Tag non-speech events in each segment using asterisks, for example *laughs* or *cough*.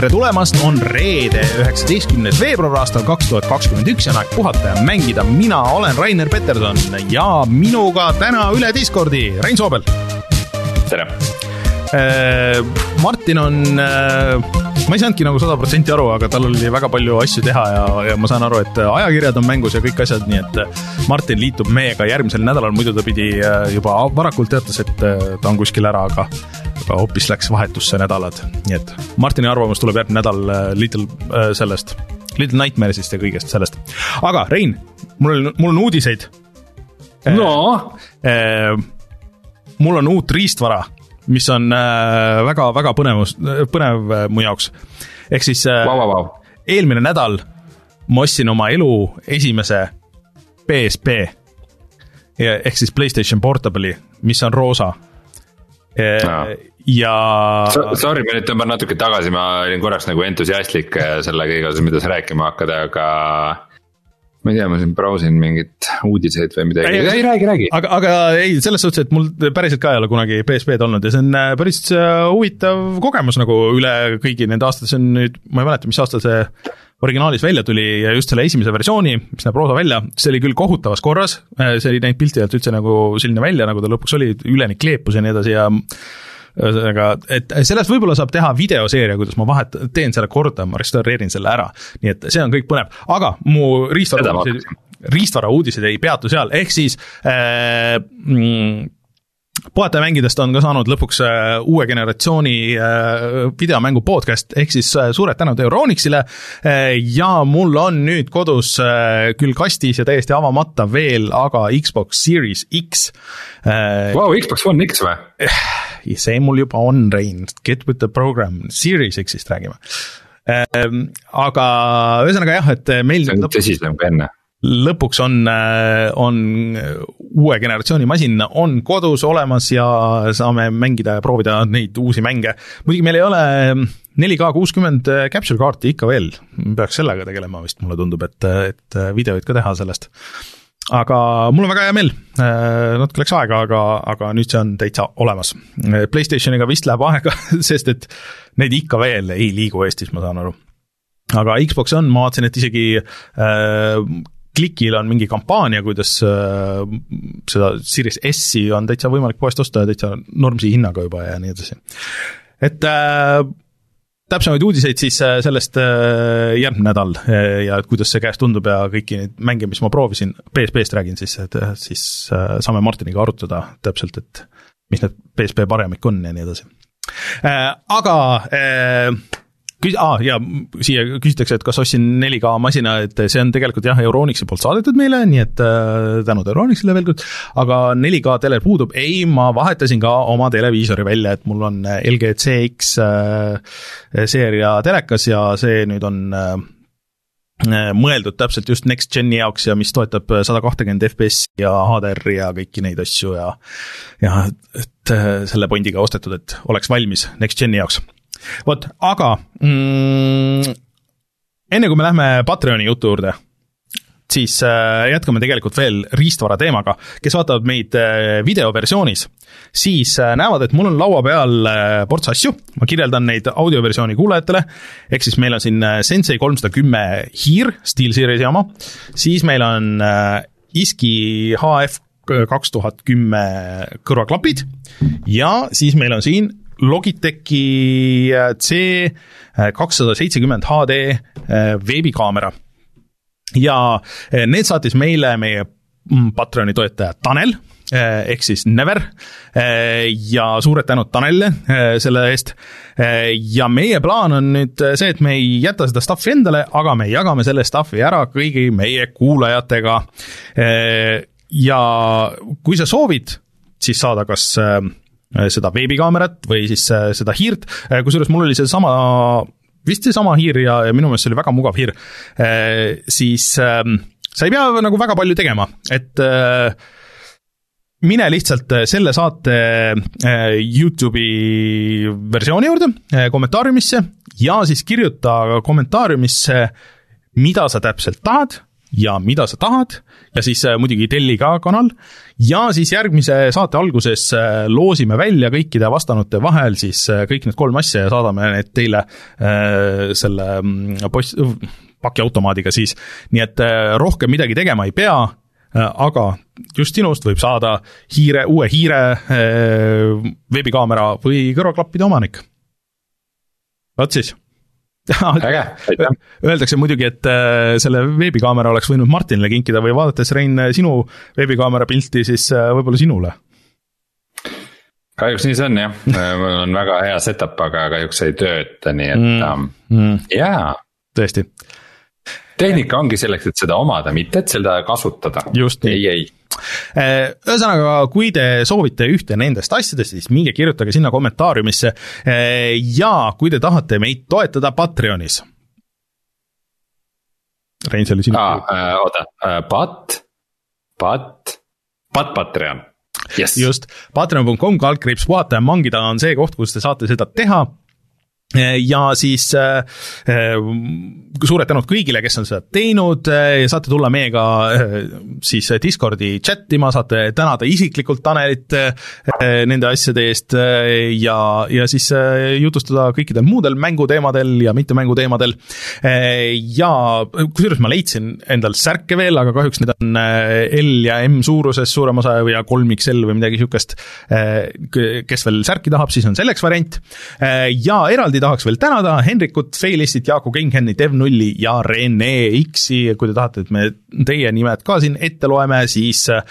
tere tulemast, on reede, üheksateistkümnes veebruar aastal kaks tuhat kakskümmend üks ja on aeg puhata ja mängida. mina olen Rainer Peterson ja minuga täna üle Discordi Rein Soobel. tere. Martin on, ma ei saanudki nagu sada protsenti aru, aga tal oli väga palju asju teha ja, ja ma saan aru, et ajakirjad on mängus ja kõik asjad, nii et Martin liitub meiega järgmisel nädalal, muidu ta pidi juba varakult teatas, et ta on kuskil ära, aga aga hoopis läks vahetusse nädalad, nii et Martini arvamus tuleb järgmine nädal Little äh, sellest, Little Nightmares'ist ja kõigest sellest. aga Rein, mul on, mul on uudiseid. no äh,. mul on uut riistvara, mis on väga-väga äh, põnevus, põnev äh, mu jaoks. ehk siis äh, wow, wow, wow. eelmine nädal ma ostsin oma elu esimese PSP ehk siis Playstation Portable'i, mis on roosa no ja Sorry, ma nüüd tõmban natuke tagasi, ma olin korraks nagu entusiastlik äh, selle kõige osas, mida sa rääkima hakkad, aga ma ei tea, ma siin brausin mingeid uudiseid või midagi, ei, ei räägi, räägi. aga, aga ei, selles suhtes, et mul päriselt ka ei ole kunagi PSP-d olnud ja see on äh, päris äh, huvitav kogemus nagu üle kõigi nende aastate, see on nüüd, ma ei mäleta, mis aastal see originaalis välja tuli ja just selle esimese versiooni, mis näeb roosa välja, see oli küll kohutavas korras, see ei näinud pilti pealt üldse nagu selline välja, nagu ta lõpuks oli, üleni kleepus ja nii edasi ja ühesõnaga, et sellest võib-olla saab teha videoseeria, kuidas ma vahet-, teen selle korda, ma restaureerin selle ära. nii et see on kõik põnev, aga mu riistvara uudised, riistvara uudised ei peatu seal, ehk siis äh, mm, puhata mängidest on ka saanud lõpuks äh, uue generatsiooni äh, videomängu podcast, ehk siis äh, suured tänud Euronixile ja mul on nüüd kodus küll kastis ja täiesti avamata veel, aga Xbox Series X. Vau, Xbox One X või? *laughs* see mul juba on, Rein, get with the program, Series X-ist räägime. aga ühesõnaga jah, et meil see on tõsisem kui enne lõpuks on, on uue generatsiooni masin on kodus olemas ja saame mängida ja proovida neid uusi mänge. muidugi meil ei ole 4K kuuskümmend capture kaarti ikka veel, peaks sellega tegelema vist, mulle tundub, et, et videoid ka teha sellest. Aga mul on väga hea meel, natuke läks aega, aga, aga nüüd see on täitsa olemas. Playstationiga vist läheb aega, *laughs* sest et need ikka veel ei liigu Eestis, ma saan aru aga Xbox on, ma vaatasin, et isegi äh, Klikil on mingi kampaania, kuidas äh, seda Series S-i on täitsa võimalik poest osta ja täitsa normsi hinnaga juba ja nii edasi. et äh, täpsemaid uudiseid siis äh, sellest äh, järgmine nädal äh, ja et kuidas see käes tundub ja kõiki neid mänge, mis ma proovisin, PSP-st räägin siis, et siis saame Martiniga arutada täpselt, et mis need PSP paremik on ja nii edasi. Aga küs-, aa ah, ja siia küsitakse, et kas ostsin 4K masina, et see on tegelikult jah, Euronixi poolt saadetud meile, nii et äh, tänud Euronixile veel kord, aga 4K teler puudub, ei, ma vahetasin ka oma televiisori välja, et mul on LG CX äh, seeria telekas ja see nüüd on äh, mõeldud täpselt just next gen'i jaoks ja mis toetab sada kahtekümmend FPS ja HDR-i ja kõiki neid asju ja ja et selle pondiga ostetud, et oleks valmis next gen'i jaoks vot, aga mm, enne kui me lähme Patreoni jutu juurde, siis äh, jätkame tegelikult veel riistvara teemaga. kes vaatavad meid äh, videoversioonis, siis äh, näevad, et mul on laua peal ports asju, ma kirjeldan neid audioversiooni kuulajatele, ehk siis meil on siin Sensei kolmsada kümme hiir, SteelSeries'i oma, siis meil on Iski HF kaks tuhat kümme kõrvaklapid. Ja siis meil on siin Logitechi äh, C äh, kakssada seitsekümmend HD äh, veebikaamera. ja need saatis meile meie mm, Patreoni toetaja Tanel, ehk siis Never ja suured tänud Tanelile selle eest. ja meie plaan on nüüd see, et me ei jäta seda stuff'i endale, aga me jagame selle stuff'i ära kõigi meie kuulajatega. ja kui sa soovid, siis saada kas seda veebikaamerat või siis äh, seda hiirt, äh, kusjuures mul oli seesama, vist seesama hiir ja, ja minu meelest see oli väga mugav hiir, siis ähm, sa ei pea nagu väga palju tegema, et mine lihtsalt selle saate Youtube'i versiooni juurde, kommentaariumisse ja siis kirjuta kommentaariumisse, mida sa täpselt tahad ja mida sa tahad ja siis äh, muidugi telli ka kanal ja siis järgmise saate alguses äh, loosime välja kõikide vastanute vahel siis äh, kõik need kolm asja ja saadame need teile selle mm, post-, pakiautomaadiga siis. nii et rohkem midagi tegema ei pea, aga just sinust võib saada hiire, uue hiire, veebikaamera või kõrvaklappide omanik. vot siis äge, aitäh. Öeldakse muidugi, et äh, selle veebikaamera oleks võinud Martinile kinkida või vaadates, Rein, sinu veebikaamera pilti, siis äh, võib-olla sinule? kahjuks nii see on jah, mul on väga hea setup, aga kahjuks ei tööta, nii et mm. Um, mm. jaa. tõesti. tehnika ongi selleks, et seda omada, mitte et seda kasutada. ei, ei Äh, ühesõnaga, kui te soovite ühte nendest asjadest, siis minge kirjutage sinna kommentaariumisse. Äh, ja kui te tahate meid toetada Patreonis. Rein, see oli sinu ah,. Äh, oota, Pat, Pat, Pat Patreon. Yes.. just, patreon.com kaldkriips puhata ja mangida on see koht, kus te saate seda teha ja siis äh, äh, suured tänud kõigile, kes on seda teinud, äh, saate tulla meiega siis Discordi chat ima, saate tänada isiklikult Tanelit nende asjade eest ja, ja siis jutustada kõikidel muudel mänguteemadel ja mittemänguteemadel. ja kusjuures ma leidsin endal särke veel, aga kahjuks need on L ja M suuruses suurem osa ja 3XL või midagi niisugust. kes veel särki tahab, siis on selleks variant ja eraldi eraldi tahaks veel tänada Henrikut, Feilistit, Jaaku Kinghenni, Dev0 ja Rene X-i, kui te tahate, et me teie nimed ka siin ette loeme, siis äh,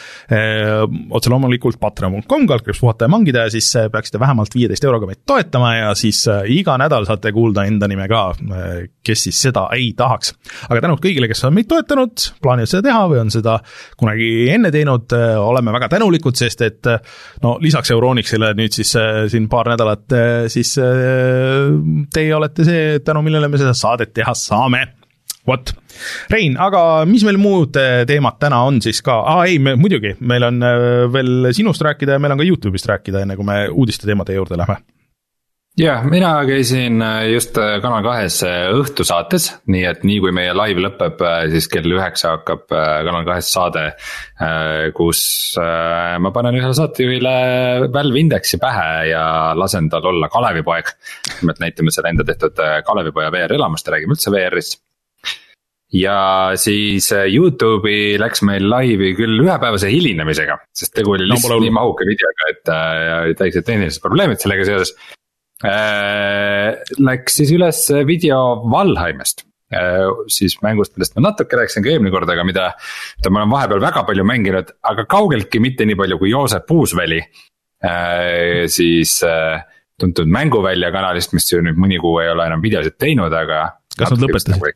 otse loomulikult patreon.com, kaldkriips puhata ja mangida ja siis äh, peaksite vähemalt viieteist euroga meid toetama ja siis äh, iga nädal saate kuulda enda nime ka äh,, kes siis seda ei tahaks. aga tänud kõigile, kes on meid toetanud, plaanivad seda teha või on seda kunagi enne teinud äh,, oleme väga tänulikud, sest et äh, no lisaks Euronixile nüüd siis siin paar nädalat siis teie olete see, tänu millele me seda saadet teha saame. Vot, Rein, aga mis meil muud äh, teemad täna on siis ka, aa ei, me muidugi, meil on äh, veel sinust rääkida ja meil on ka Youtube'ist rääkida, enne kui me uudiste teemade juurde lähme jah, mina käisin äh, just Kanal kahes õhtusaates, nii et nii kui meie live lõpeb, siis kell üheksa hakkab Kanal kahes saade. kus ma panen ühele saatejuhile Valve Indexi pähe ja lasen tal olla Kalevipoeg. nimelt näitame selle enda tehtud Kalevipoja VR-elamust ja räägime üldse VR-ist ja siis äh, Youtube'i läks meil laivi küll ühepäevase hilinemisega, sest tegu oli lihtsalt no, nii mahuka videoga, et äh, täiesti tehnilised probleemid sellega seoses äh,. Läks siis üles video Valheimist äh,, siis mängust, millest ma natuke rääkisin ka eelmine kord, aga mida, mida ma olen vahepeal väga palju mänginud, aga kaugeltki mitte nii palju kui Joosep Uusväli äh,. siis äh, tuntud mänguvälja kanalist, mis ju nüüd mõni kuu ei ole enam videosid teinud, aga. kas nad lõpetasid? Nagu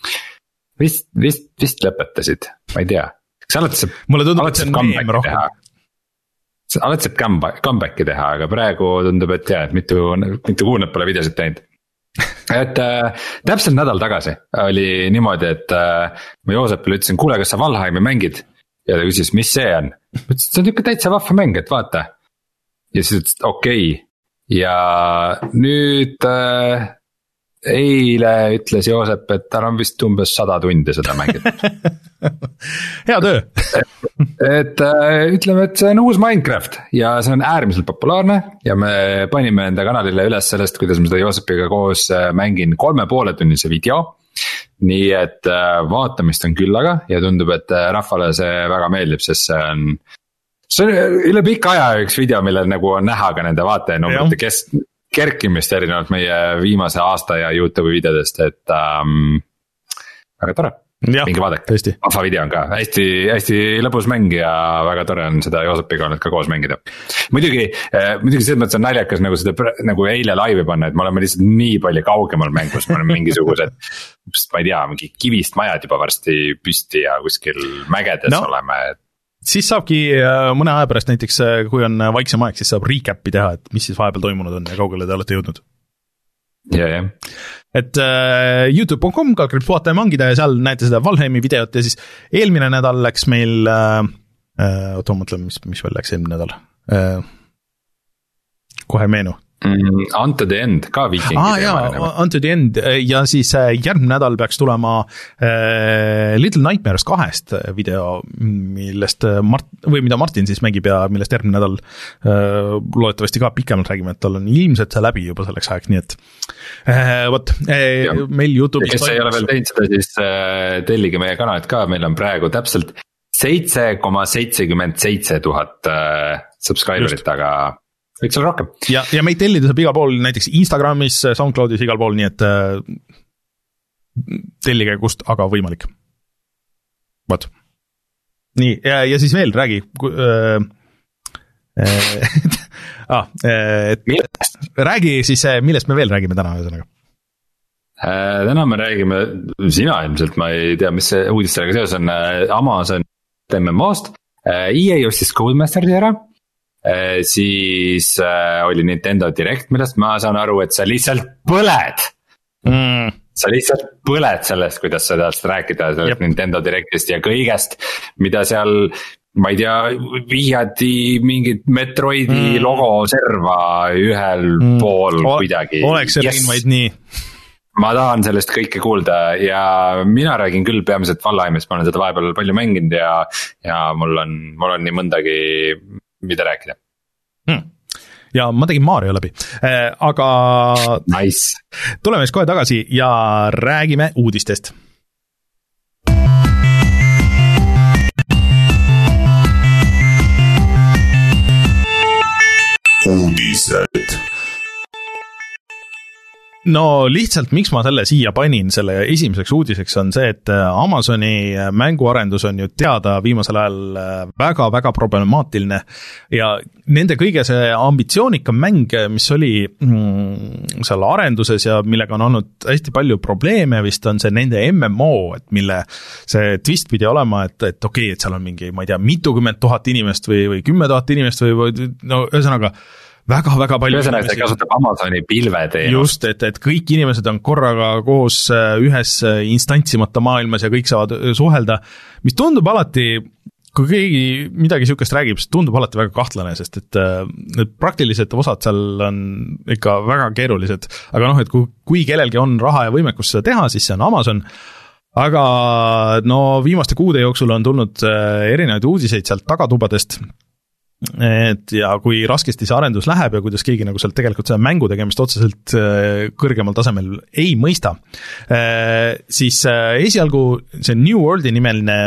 *laughs* vist, vist, vist lõpetasid, ma ei tea, kas alati saab. mulle tundub, et see on meem rohkem. Alati saab comeback, comeback'i teha, aga praegu tundub, et jaa, et mitu, mitu kuud nad pole videosid teinud et äh, täpselt nädal tagasi oli niimoodi, et äh, ma Joosepile ütlesin, kuule, kas sa Valheimi mängid? ja ta küsis, mis see on? ma ütlesin, see on nihuke täitsa vahva mäng, et vaata. ja siis ütles, okei okay. ja nüüd äh, eile ütles Joosep, et tal on vist umbes sada tundi seda mängitud *laughs* hea töö. Et äh, ütleme, et see on uus Minecraft ja see on äärmiselt populaarne ja me panime enda kanalile üles sellest, kuidas ma seda Joosepiga koos äh, mängin kolme poole tunnise video. nii et äh, vaatamist on küllaga ja tundub, et rahvale see väga meeldib, sest see on see on üle pika aja üks video, millel nagu on näha ka nende vaatajanumbrite kes-, kerkimist erinevalt meie viimase aasta ja Youtube'i videodest, et ähm, väga tore. minge vaadake, vahva video on ka, hästi, hästi lõbus mäng ja väga tore on seda Joosepiga nüüd ka koos mängida. muidugi, äh, muidugi selles mõttes on naljakas nagu seda nagu eile laivi panna, et me oleme lihtsalt nii palju kaugemal mängus, me oleme mingisugused. *laughs* ma ei tea, mingi kivist majad juba varsti püsti ja kuskil mägedes no. oleme, et siis saabki äh, mõne aja pärast näiteks, äh, kui on äh, vaiksem aeg, siis saab recap'i teha, et mis siis vahepeal toimunud on ja kaugele te olete jõudnud. ja, jah. et äh, Youtube.com, kalkriips puhata ja mangida ja seal näete seda Valheimi videot ja siis eelmine nädal läks meil äh,, oota ma mõtlen, mis, mis veel läks eelmine nädal äh,. kohe meenu. Unto the end ka viikingi ah, teema. Unto the end ja siis äh, järgmine nädal peaks tulema äh, Little Nightmares kahest video, millest Mart- või mida Martin siis mängib ja millest järgmine nädal äh, loodetavasti ka pikemalt räägime, et tal on ilmselt see läbi juba selleks ajaks, nii et äh, vot äh, meil Youtube'is. kes ei ole veel teinud seda, siis äh, tellige meie kanalit ka, meil on praegu täpselt seitse koma seitsekümmend seitse tuhat subscriber'it, aga võiks olla rohkem. ja, ja meid tellida saab igal pool, näiteks Instagramis, SoundCloudis, igal pool, nii et äh, tellige kust aga võimalik. vot. nii, ja, ja siis veel räägi äh,. Äh, *laughs* ah, et räägi siis, millest me veel räägime täna, ühesõnaga täna me räägime, sina ilmselt, ma ei tea, mis see uudis sellega seoses on, Amazon MMO-st. EA ostis Codemasteri ära Äh, siis äh, oli Nintendo Direct, millest ma saan aru, et sa lihtsalt põled mm.. sa lihtsalt põled sellest, kuidas sa tahad rääkida sellest Nintendo Directist ja kõigest, mida seal ma ei tea, vihjati mingit Metroidi mm. logo serva ühel mm. pool o kuidagi. oleks see yes. vaid nii ma tahan sellest kõike kuulda ja mina räägin küll peamiselt Valheimist, ma olen seda vahepeal palju mänginud ja, ja mul on, mul on nii mõndagi mida rääkida. Hmm. Ja ma tegin Mario läbi. Äh,, aga nice.. tuleme siis kohe tagasi ja räägime uudistest. uudised no lihtsalt, miks ma selle siia panin, selle esimeseks uudiseks on see, et äh, Amazoni äh, mänguarendus on ju teada viimasel ajal väga-väga äh, problemaatiline. ja nende kõige see ambitsioonikam mäng, mis oli mm, seal arenduses ja millega on olnud hästi palju probleeme, vist on see nende MMO, et mille see twist pidi olema, et, et okei okay,, et seal on mingi, ma ei tea, mitukümmend tuhat inimest või, või kümme tuhat inimest või, või no ühesõnaga väga-väga palju. ühesõnaga, see kasutab Amazoni pilveteenust. just, et, et kõik inimesed on korraga koos äh, ühes äh, instantsimata maailmas ja kõik saavad äh, suhelda, mis tundub alati kui keegi midagi sihukest räägib, siis tundub alati väga kahtlane, sest et need praktilised osad seal on ikka väga keerulised. aga noh, et kui, kui kellelgi on raha ja võimekus seda teha, siis see on Amazon aga no viimaste kuude jooksul on tulnud erinevaid uudiseid sealt tagatubadest et ja kui raskesti see arendus läheb ja kuidas keegi nagu sealt tegelikult seda mängu tegemist otseselt äh, kõrgemal tasemel ei mõista, äh, siis äh, esialgu see New World'i nimeline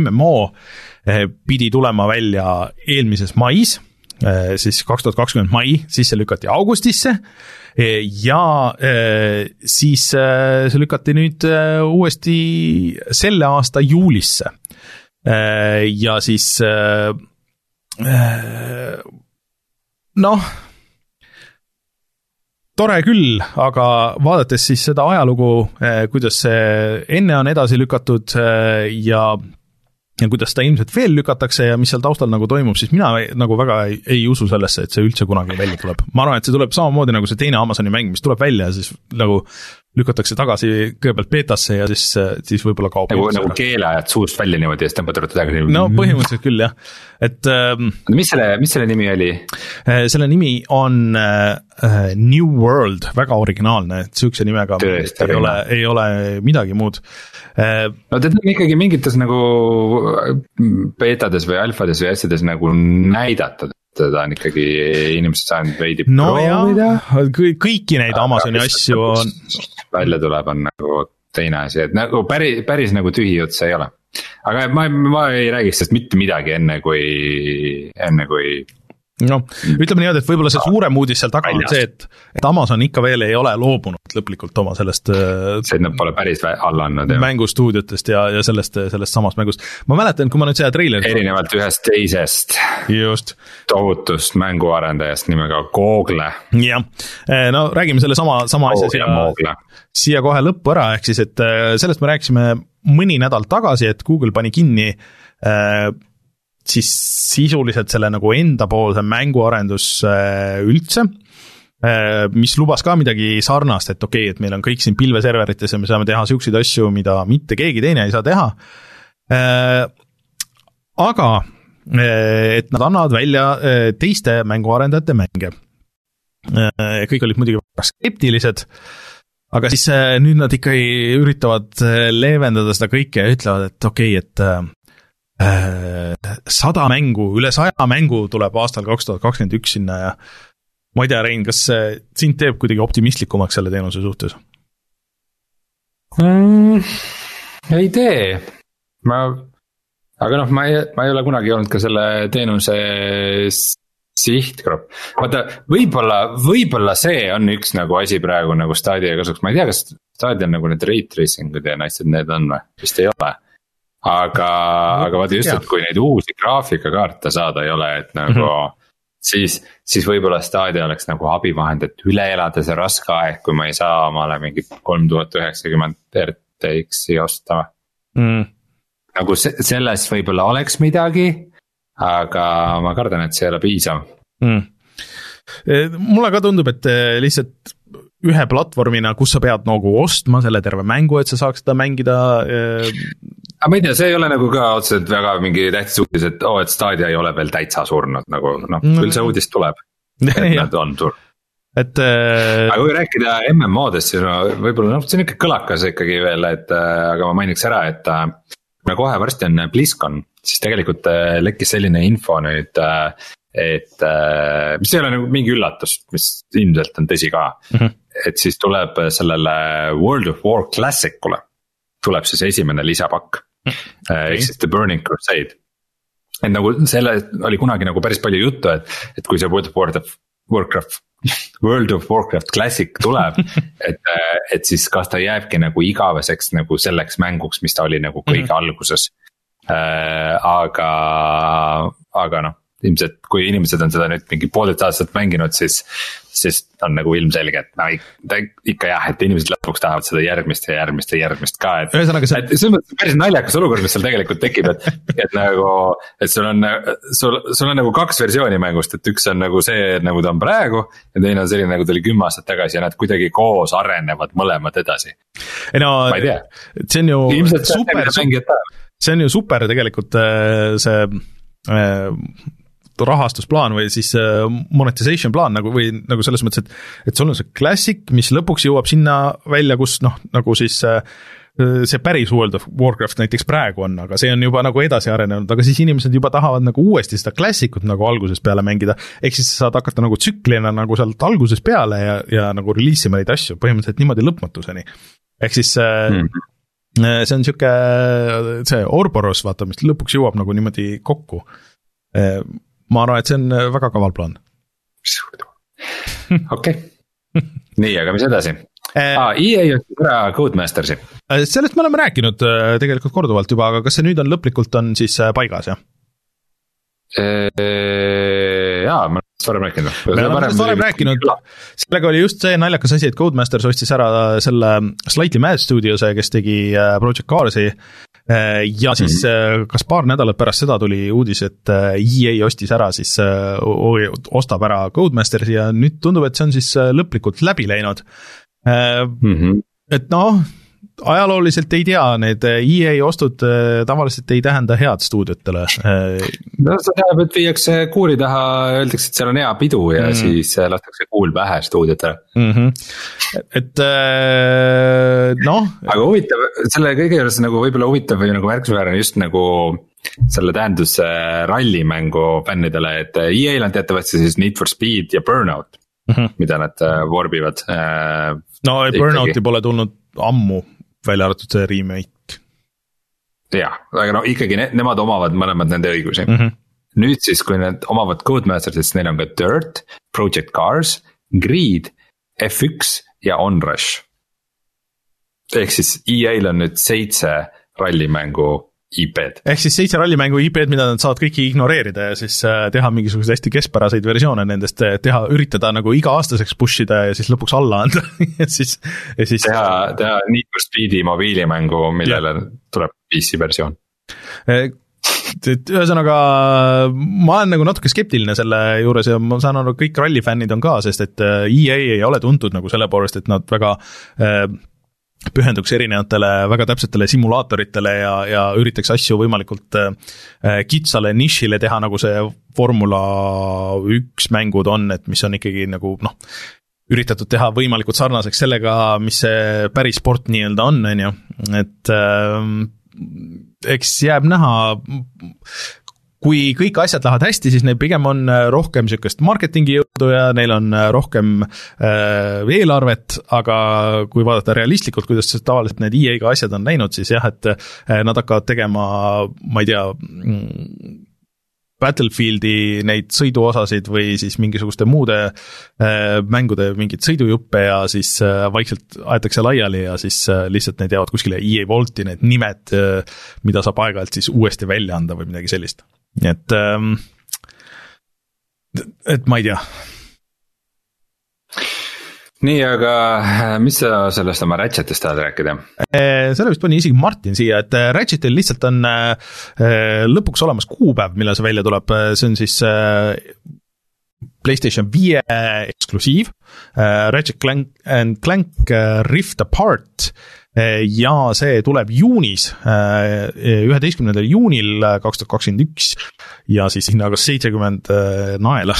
MMO pidi tulema välja eelmises mais, siis kaks tuhat kakskümmend mai, siis see lükati augustisse ja siis see lükati nüüd uuesti selle aasta juulisse. ja siis noh, tore küll, aga vaadates siis seda ajalugu, äh, kuidas see enne on edasi lükatud äh, ja ja kuidas seda ilmselt veel lükatakse ja mis seal taustal nagu toimub, siis mina nagu väga ei, ei usu sellesse, et see üldse kunagi välja tuleb. ma arvan, et see tuleb samamoodi nagu see teine Amazoni mäng, mis tuleb välja ja siis nagu lükatakse tagasi kõigepealt beetasse ja siis, siis võib-olla kaob. nagu, nagu keele ajad suust välja niimoodi ja siis tõmbad ruttu tagasi. no põhimõtteliselt küll jah, et ähm,. mis selle, mis selle nimi oli? Äh, selle nimi on äh, New World, väga originaalne, et sihukese nimega Tõesti, ei ole, ei ole midagi muud äh,. no teda on ikkagi mingites nagu beetades või alfades või asjades nagu näidatud seda on ikkagi inimesed saanud veidi no proovida. kõiki neid Amazoni asju on. Välja tuleb, on nagu teine asi, et nagu päris, päris nagu tühi jutt see ei ole. aga ma, ma ei räägiks sellest mitte midagi enne, kui, enne kui noh, ütleme niimoodi, et võib-olla see suurem uudis seal taga on see, et, et Amazon ikka veel ei ole loobunud lõplikult oma sellest äh, see, et nad pole päris alla andnud. mängustuudiotest ja, ja sellest, sellest samast mängust. ma mäletan, kui ma nüüd seda treilerit erinevalt ühest teisest just. tohutust mänguarendajast nimega Google. jah, äh, no räägime selle sama, sama asja siia, siia kohe lõppu ära, ehk siis, et äh, sellest me rääkisime mõni nädal tagasi, et Google pani kinni äh, siis sisuliselt selle nagu endapoolse mänguarendus üldse mis lubas ka midagi sarnast, et okei okay,, et meil on kõik siin pilveserverites ja me saame teha siukseid asju, mida mitte keegi teine ei saa teha. aga et nad annavad välja teiste mänguarendajate mänge. kõik olid muidugi väga skeptilised, aga siis nüüd nad ikkagi üritavad leevendada seda kõike ja ütlevad, et okei okay,, et sada mängu, üle saja mängu tuleb aastal kaks tuhat kakskümmend üks sinna ja ma ei tea, Rein, kas see sind teeb kuidagi optimistlikumaks selle teenuse suhtes mm,? ei tee, ma, aga noh, ma ei, ma ei ole kunagi olnud ka selle teenuse sihtgrupp. vaata, võib-olla, võib-olla see on üks nagu asi praegu nagu Stadia kasuks, ma ei tea, kas Stadial nagu need rate tracing'ud ja asjad need on või, vist ei ole aga no,, aga vaata just, et kui neid uusi graafikakaarte saada ei ole, et nagu mm. -hmm. siis, siis võib-olla Stadia oleks nagu abivahend, et üle elada see raske aeg, kui ma ei saa omale mingit kolm tuhat üheksakümmend RTX-i osta mm.. nagu se selles võib-olla oleks midagi, aga ma kardan, et see ei ole piisav mm. mulle ka tundub, et lihtsalt ühe platvormina, kus sa pead nagu ostma selle terve mängu, et sa saaks seda mängida aga ma ei tea, see ei ole nagu ka otseselt väga mingi tähtis uudis, et oo oh,, et Stadia ei ole veel täitsa surnud nagu noh no,, küll see uudis tuleb. *laughs* et nad on surnud. et äh.... aga kui rääkida MMO-dest, siis no võib-olla noh, see on ikka kõlakas ikkagi veel, et äh, aga ma mainiks ära, et äh, kuna kohe varsti on BlizzCon, siis tegelikult äh, lekkis selline info nüüd äh, et äh, mis ei ole nagu mingi üllatus, mis ilmselt on tõsi ka mm. -hmm. et siis tuleb sellele World of War Classicule tuleb siis esimene lisapakk okay.. ehk siis The Burning Crusade. et nagu selle oli kunagi nagu päris palju juttu, et, et kui see World of Warcraft, World of Warcraft Classic tuleb *laughs* et, et siis kas ta jääbki nagu igaveseks nagu selleks mänguks, mis ta oli nagu kõige mm -hmm. alguses äh,. aga, aga noh, ilmselt kui inimesed on seda nüüd mingi poolteist aastat mänginud, siis, siis on nagu ilmselge, et no ikka jah, et inimesed lõpuks tahavad seda järgmist ja järgmist ja järgmist ka, et. ühesõnaga see. selles mõttes päris naljakas olukord, mis seal tegelikult tekib, et, et nagu, et sul on, sul, sul on nagu kaks versiooni mängust, et üks on nagu see, nagu ta on praegu. ja teine on selline, nagu ta oli kümme aastat tagasi ja nad kuidagi koos arenevad mõlemad edasi. ei no, see on ju Ilmselt super, see on ju super tegelikult äh, see äh, rahastusplaan või siis äh, monetization plaan nagu või nagu selles mõttes, et et sul on see classic, mis lõpuks jõuab sinna välja, kus noh, nagu siis äh, see päris World of Warcraft näiteks praegu on, aga see on juba nagu edasi arenenud, aga siis inimesed juba tahavad nagu uuesti seda classic ut nagu algusest peale mängida. ehk siis sa saad hakata nagu tsüklina nagu sealt algusest peale ja, ja nagu release ima neid asju põhimõtteliselt niimoodi lõpmatuseni. ehk siis mm -hmm see on sihuke, see Orboros, vaata, mis lõpuks jõuab nagu niimoodi kokku ma arvan, et see on äh, väga kaval plaan. *laughs* okei, nii, aga mis edasi ah,? EA ostis ära Codemastersi. Äh, sellest me oleme rääkinud tegelikult korduvalt juba, aga kas see nüüd on lõplikult on siis paigas, jah? jaa, ma olen sellest varem rääkinud. me oleme sellest varem rääkinud, sellega oli just see naljakas asi, et Codemasters ostis ära selle Slightly Mad Studios'e, kes tegi Project Cars'i Äh, ja siis mm -hmm. kas paar nädalat pärast seda tuli uudis, et äh, EA ostis ära siis, ostab ära Codemastersi ja nüüd tundub, et see on siis lõplikult läbi läinud mm. -hmm. et noh, ajalooliselt ei tea, need EA ostud äh, tavaliselt ei tähenda head stuudiotele. Äh. no see tähendab, et viiakse kuuli taha, öeldakse, et seal on hea pidu ja mm. siis äh, lastakse kuul pähe stuudiotele mm. -hmm. et noh. aga huvitav, selle kõige juures nagu võib-olla huvitav või nagu märkimisväärne just nagu selle tähendus rallimängu fännidele, et EA-l on teatavasti siis Need for Speed ja Burnout mm, -hmm. mida nad vorbivad. no Burnouti pole tulnud ammu välja arvatud see remake. jah, aga no ikkagi ne, nemad omavad mõlemad nende õigusi mm. -hmm. nüüd siis, kui need omavad Codemasterit, siis neil on ka Dirt, Project Cars, Grid, F1 ja Onrush. ehk siis EA-l on nüüd seitse rallimängu IP-d. ehk siis seitse rallimängu IP-d, mida nad saavad kõiki ignoreerida ja siis äh, teha mingisuguseid hästi keskpäraseid versioone nendest, äh, teha, üritada nagu iga-aastaseks push ida ja siis lõpuks alla anda *laughs* ja siis, ja siis. teha, teha Need for Speedi mobiilimängu, millele ja. tuleb PC versioon äh, et ühesõnaga, ma olen nagu natuke skeptiline selle juures ja ma saan aru, kõik rallifännid on ka, sest et EA ei ole tuntud nagu selle poolest, et nad väga äh, pühenduks erinevatele väga täpsetele simulaatoritele ja, ja üritaks asju võimalikult äh, kitsale nišile teha, nagu see Formula üks mängud on, et mis on ikkagi nagu noh, üritatud teha võimalikult sarnaseks sellega, mis see päris sport nii-öelda on, on ju, et äh, eks jääb näha, kui kõik asjad lähevad hästi, siis neil pigem on äh, rohkem sihukest marketingi jõudu ja neil on äh, rohkem äh, eelarvet, aga kui vaadata realistlikult, kuidas tavaliselt need EA-ga asjad on läinud, siis jah, et äh, nad hakkavad tegema, ma ei tea mm,, Battlefieldi neid sõiduosasid või siis mingisuguste muude mängude mingeid sõidujuppe ja siis vaikselt aetakse laiali ja siis lihtsalt need jäävad kuskile EA Vaulti, need nimed mida saab aeg-ajalt siis uuesti välja anda või midagi sellist nii et, ähm, et ma ei tea. Nii, aga äh, mis sa sellest oma Ratchetist tahad rääkida? Äh, selle vist pani isegi Martin siia, et äh, Ratchetil lihtsalt on lõpuks olemas kuupäev, millal see välja tuleb, see on siis PlayStation viie eksklusiiv, Ratchet Clank and Clank Rift Apart ja see tuleb juunis, üheteistkümnendal juunil kaks tuhat kakskümmend üks ja siis hinnaga seitsekümmend naela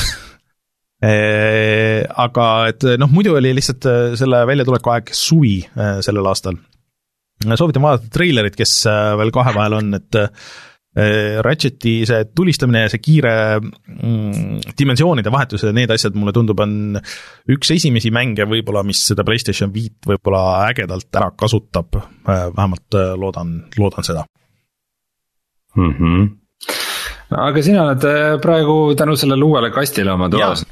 *laughs* aga et noh, muidu oli lihtsalt selle väljatuleku aeg suvi sellel aastal. soovitan vaadata treilerit, kes veel kahe vahel on, et Ratcheti see tulistamine ja see kiire mm, dimensioonide vahetus ja need asjad, mulle tundub, on üks esimesi mänge võib-olla, mis seda PlayStation viit võib-olla ägedalt ära kasutab, vähemalt loodan, loodan seda mm. -hmm. aga sina oled praegu tänu sellele uuele kastile oma toas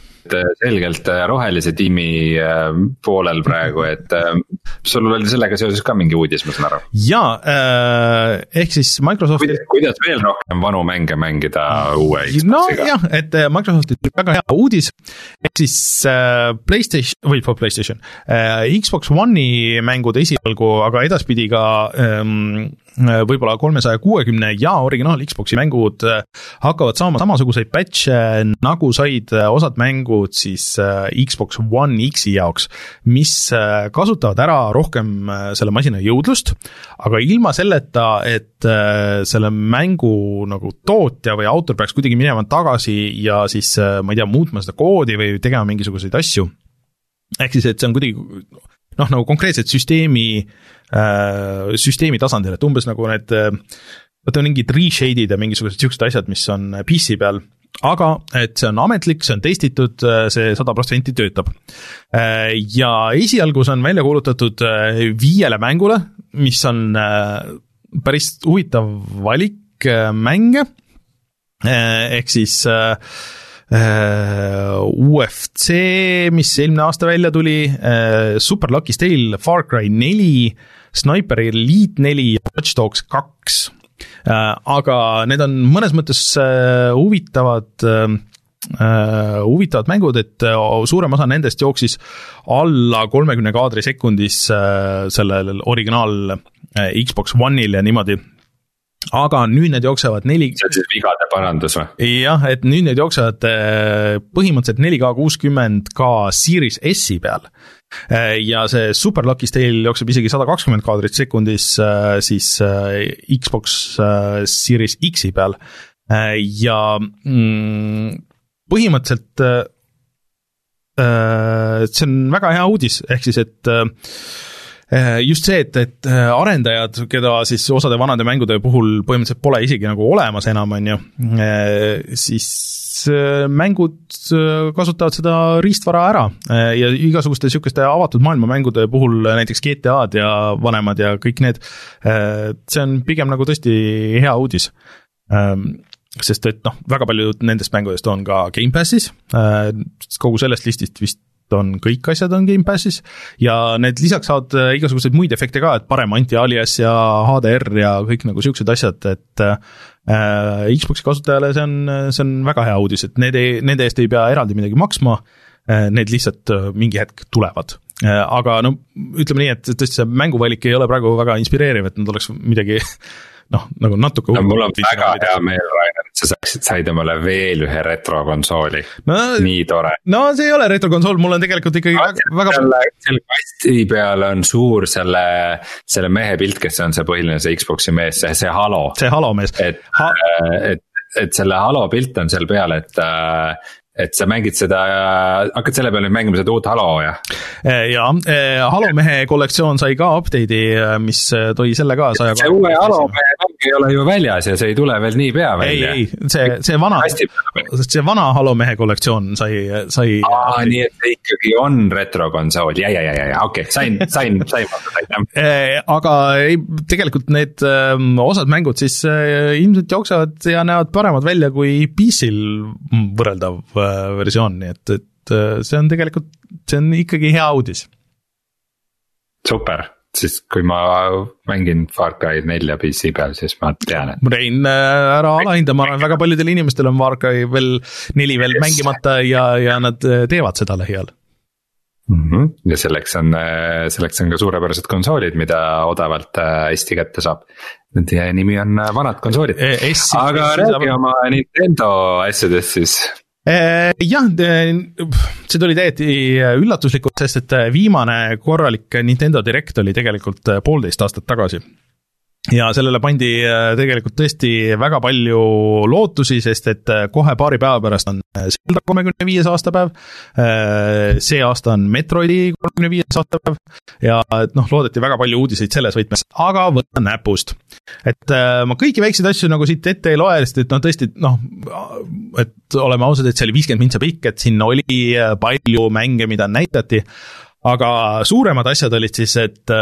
selgelt äh, rohelise tiimi äh, poolel praegu, et äh, sul oli sellega seoses ka mingi uudis, ma saan aru. jaa, ehk siis Microsofti. kuidas veel rohkem vanu mänge mängida uue Xbox'iga? nojah, et Microsoftil tuli väga hea uudis, ehk siis Playstation, või Playstation, Xbox One'i mängud esialgu, aga edaspidi ka ähm, võib-olla kolmesaja kuuekümne ja originaal Xbox'i mängud hakkavad saama samasuguseid patch'e, nagu said osad mängud siis äh, Xbox One X-i jaoks, mis äh, kasutavad ära rohkem äh, selle masina jõudlust, aga ilma selleta, et selle mängu nagu tootja või autor peaks kuidagi minema tagasi ja siis ma ei tea, muutma seda koodi või tegema mingisuguseid asju. ehk siis, et see on kuidagi noh, nagu konkreetselt süsteemi, süsteemi tasandil, et umbes nagu need vaata mingid reshade'id ja mingisugused siuksed asjad, mis on PC peal aga et see on ametlik, see on testitud, see sada protsenti töötab. ja esialgu see on välja kuulutatud äh, viiele mängule, mis on äh, päris huvitav valik äh, mänge, ehk siis UFC, mis eelmine aasta välja tuli, Super Lucky Tale, Far Cry neli, Sniper Elite neli ja Watch Dogs kaks Äh, aga need on mõnes mõttes äh, huvitavad huvitavad mängud, et suurem osa nendest jooksis alla kolmekümne kaadri sekundis sellel originaal Xbox One'il ja niimoodi. Aga nüüd need jooksevad neli. see on siis vigade parandus või? jah, et nüüd need jooksevad põhimõtteliselt 4K kuuskümmend ka Series S-i peal Äh, ja see Super Lucky Tale jookseb isegi sada kakskümmend kaadrit sekundis äh, siis äh, Xbox Series X-i peal ja mm, põhimõtteliselt see on väga hea uudis, ehk siis et just see, et, et arendajad, keda siis osade vanade mängude puhul põhimõtteliselt pole isegi nagu olemas enam, on ju, siis Äh, mängud äh, kasutavad seda riistvara ära äh, ja igasuguste niisuguste avatud maailma mängude puhul, näiteks GTA-d ja vanemad ja kõik need, see on pigem nagu tõesti hea uudis. Ähm, sest et noh, väga paljud nendest mängudest on ka Gamepassis, kogu sellest listist vist on kõik asjad on Gamepassis ja need lisaks saavad igasuguseid muid efekte ka, et parem anti-alias ja HDR ja kõik nagu siuksed asjad, et Äh, Xbox'i kasutajale see on, see on väga hea uudis, et need ei, nende eest ei pea eraldi midagi maksma, äh, need lihtsalt äh, mingi hetk tulevad. aga no ütleme nii, et tõesti see mänguvalik ei ole praegu väga inspireeriv, et nad oleks midagi *laughs* noh, nagu natuke no, mul on väga hea meel, Rainer, sa saaksid, said omale veel ühe retrokonsooli no,, nii tore. no see ei ole retrokonsool, mul on tegelikult ikkagi no, väga, väga. selle, selle kasti peal on suur selle, selle mehe pilt, kes on see põhiline, see Xbox'i mees, see, see Halo. see Halo mees et ha., et, et selle Halo pilt on seal peal, et äh, et sa mängid seda, hakkad selle peale nüüd mängima seda uut Halo ja? Eh, jaa, eh, Halo mehe kollektsioon sai ka update'i, mis tõi selle kaasa. see uue Halo mehe ei ole ju väljas ja see ei tule veel niipea välja. ei, ei, see, see vana, see vana Halo mehe kollektsioon sai, sai. aa, nii et see ikkagi on retrokonsool ja, ja, ja, ja, okei okay,, *laughs* sain, sain, sain vastused, aitäh. aga ei, tegelikult need osad mängud siis ilmselt jooksevad ja näevad paremad välja kui PC-l võrreldav versioon, nii et, et äh, see on tegelikult, see on ikkagi hea uudis. super, siis kui ma mängin Far Cry nelja PC peal, siis ma tean, et. Rein, äh, ära alahinda, ma arvan, väga paljudel inimestel on Far Cry veel neli veel yes. mängimata ja, ja nad äh, teevad seda lähiajal mm. -hmm. ja selleks on, selleks on ka suurepärased konsoolid, mida odavalt hästi kätte saab. Nende nimi on vanad konsoolid, e, aga räägi oma Nintendo asjadest siis Äh, jah, see tuli täiesti üllatuslikult, sest et viimane korralik Nintendo Direct oli tegelikult poolteist aastat tagasi ja sellele pandi äh, tegelikult tõesti väga palju lootusi, sest et äh, kohe paari päeva pärast on äh, Zelda kolmekümne viies aastapäev, see aasta on Metroidi kolmekümne viies aastapäev ja et noh, loodeti väga palju uudiseid selles võtmes, aga võta näpust. et ma kõiki väikseid asju nagu siit ette ei loe, sest et noh, tõesti noh, et oleme ausad, et see oli viiskümmend mintsa pikk, et sinna oli palju mänge, mida näidati, aga suuremad asjad olid siis, et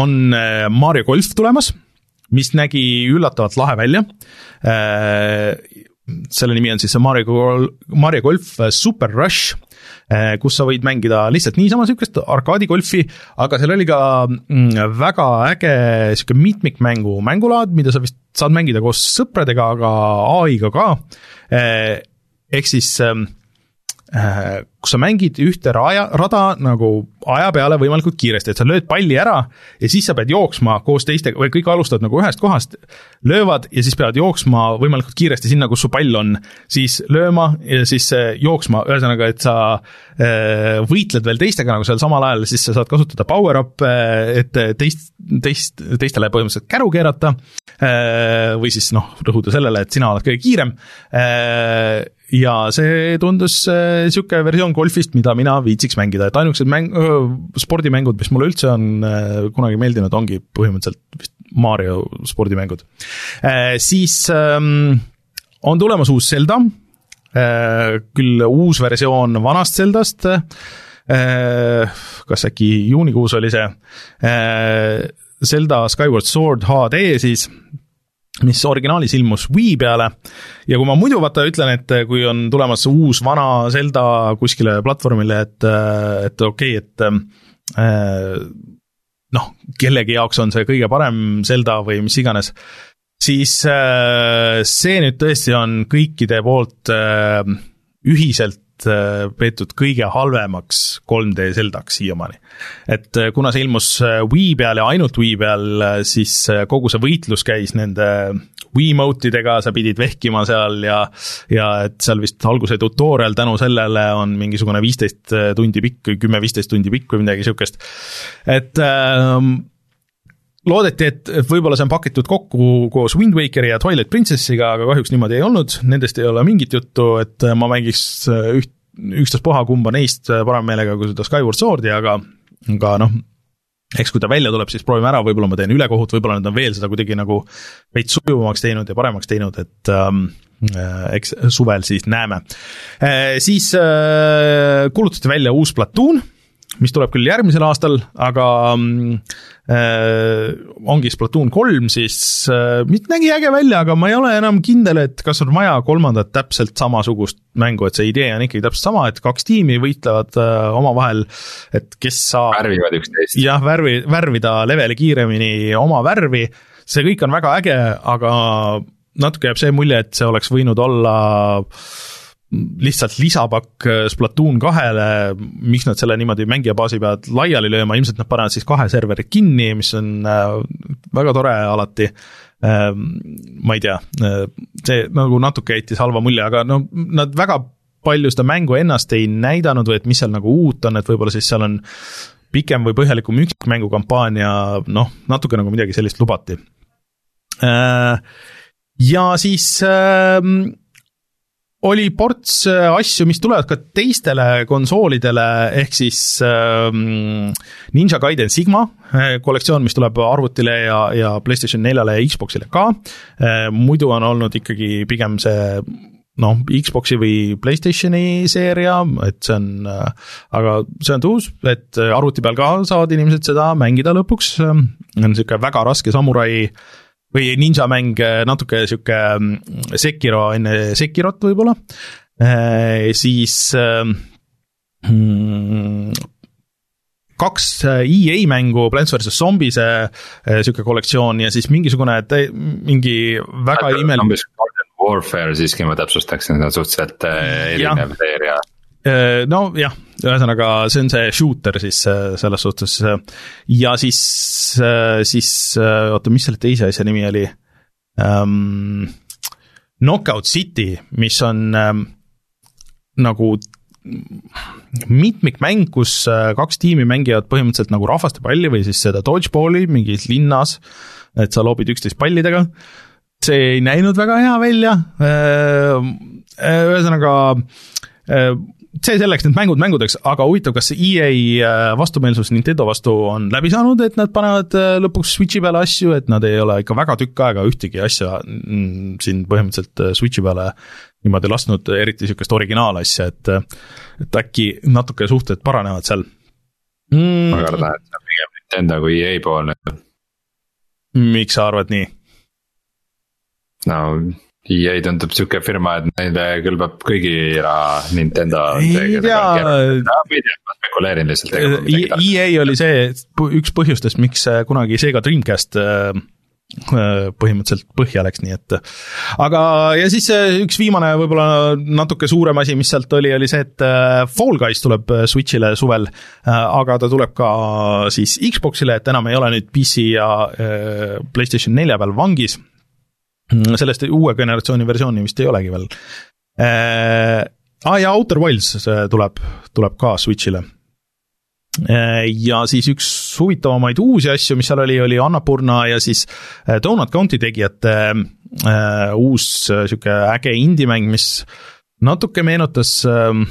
on äh, Mario golf tulemas, mis nägi üllatavalt lahe välja. Äh, selle nimi on siis Mario, Mario golf Super Rush äh, kus sa võid mängida lihtsalt niisama niisugust arkaadigolfi, aga seal oli ka mm, väga äge niisugune mitmikmängu mängulaad, mida sa vist saad mängida koos sõpradega, aga ai-ga ka. ehk siis ähm, Äh, kus sa mängid ühte raja, rada nagu aja peale võimalikult kiiresti, et sa lööd palli ära ja siis sa pead jooksma koos teistega või kõik alustavad nagu ühest kohast, löövad ja siis peavad jooksma võimalikult kiiresti sinna, kus su pall on, siis lööma ja siis äh, jooksma, ühesõnaga, et sa äh, võitled veel teistega nagu seal samal ajal, siis sa saad kasutada power-up'e, et teist, teist, teistele põhimõtteliselt käru keerata. Või siis noh, rõhuda sellele, et sina oled kõige kiirem. Ja see tundus niisugune äh, versioon golfist, mida mina viitsiks mängida, et ainukesed mäng, spordimängud, mis mulle üldse on äh, kunagi meeldinud, ongi põhimõtteliselt vist Mario spordimängud. Äh, siis ähm, on tulemas uus Zelda, küll uus versioon vanast Zeldast, kas äkki juunikuus oli see, Zelda Skyward Sword HD siis mis originaalis ilmus Wii peale. Ja kui ma muidu vaata ütlen, et kui on tulemas uus vana Zelda kuskile platvormile, et, et okei okay,, et äh, noh, kellegi jaoks on see kõige parem Zelda või mis iganes, siis äh, see nüüd tõesti on kõikide poolt äh, ühiselt Äh, peetud kõige halvemaks 3D Zeldaks siiamaani. et äh, kuna see ilmus äh, Wii peal ja ainult Wii peal, siis kogu see võitlus käis nende Wiimote idega, sa pidid vehkima seal ja ja et seal vist alguse tutorial tänu sellele on mingisugune viisteist tundi pikk, kümme-viisteist tundi pikk või midagi niisugust. et ähm, loodeti, et võib-olla see on pakitud kokku koos Wind Wakeri ja Twilight Princessiga, aga kahjuks niimoodi ei olnud, nendest ei ole mingit juttu, et ma mängiks üht, ükstaspuha kumba neist parema meelega kui seda Skyward Swordi, aga, aga noh, eks kui ta välja tuleb, siis proovime ära, võib-olla ma teen ülekohut, võib-olla nad on veel seda kuidagi nagu veits sujuvamaks teinud ja paremaks teinud, et ähm, äh, eks suvel siis näeme äh,. Siis äh, kuulutati välja uus Platoon mis tuleb küll järgmisel aastal, aga äh, ongi Splatoon kolm siis äh,, mis nägi äge välja, aga ma ei ole enam kindel, et kas on vaja kolmandat täpselt samasugust mängu, et see idee on ikkagi täpselt sama, et kaks tiimi võitlevad äh, omavahel, et kes saab värvivad üksteist. jah, värvi, värvida leveli kiiremini oma värvi, see kõik on väga äge, aga natuke jääb see mulje, et see oleks võinud olla äh, lihtsalt lisapakk äh, Splatoon kahele, miks nad selle niimoodi mängija baasi peavad laiali lööma, ilmselt nad panevad siis kahe serverit kinni, mis on äh, väga tore alati. ma ei tea, see nagu natuke jättis halva mulje, aga no nad väga palju seda mängu ennast ei näidanud või et mis seal nagu uut on, et võib-olla siis seal on pikem või põhjalikum üksikmängukampaania, noh, natuke nagu midagi sellist lubati. ja siis oli ports äh, asju, mis tulevad ka teistele konsoolidele, ehk siis ähm, Ninja Gaiden Sigma äh, kollektsioon, mis tuleb arvutile ja, ja PlayStation neljale ja Xboxile ka äh,. muidu on olnud ikkagi pigem see noh, Xbox'i või Playstationi seeria, et see on, äh, aga see on uus, et arvuti peal ka saavad inimesed seda mängida lõpuks, on niisugune väga raske samurai äh, või ninja mäng äh, natuke sihuke mm, Sekiro enne Sekirot võib-olla, äh, siis ähm, mm, kaks EA mängu, Plants vs Zombies, sihuke kollektsioon ja siis mingisugune, mingi väga imeline. Warfare siiski ma täpsustaksin, see on suhteliselt erinev seeria. Nojah, ühesõnaga see on see shooter siis äh, selles suhtes ja siis, äh, siis äh, oota, mis selle teise asja nimi oli um,? Knockout City, mis on um, nagu mitmikmäng, kus kaks tiimi mängivad põhimõtteliselt nagu rahvastepalli või siis seda dodgeball'i mingis linnas, et sa loobid üksteist pallidega, see ei näinud väga hea välja, ühesõnaga see selleks, need mängud mängudeks, aga huvitav, kas EA äh, vastumeelsus Nintendo vastu on läbi saanud, et nad panevad äh, lõpuks Switchi peale asju, et nad ei ole ikka väga tükk aega ühtegi asja mm, siin põhimõtteliselt äh, Switchi peale niimoodi lasknud, eriti niisugust originaalasja, et et äkki natuke suhted paranevad seal mm.. ma kardan, et see on pigem Nintendo kui EA poolne. miks sa arvad nii? no EA tundub sihuke firma, et neile kõlbab kõigi raha Nintendo. ei tea. ma spekuleerin lihtsalt. EA oli see üks põhjustest, miks kunagi Sega Dreamcast äh, äh, põhimõtteliselt põhja läks, nii et. aga, ja siis üks viimane võib-olla natuke suurem asi, mis sealt oli, oli see, et äh, Fall Guys tuleb Switch'ile suvel. aga ta tuleb ka siis Xbox'ile, et enam ei ole nüüd PC ja PlayStation nelja peal vangis sellest uue generatsiooni versiooni vist ei olegi veel äh,. Ah ja Outer Wilds tuleb, tuleb ka Switch'ile äh,. ja siis üks huvitavamaid uusi asju, mis seal oli, oli Annapurna ja siis äh, Donut County tegijate äh, uus äh, sihuke äge indie-mäng, mis natuke meenutas äh,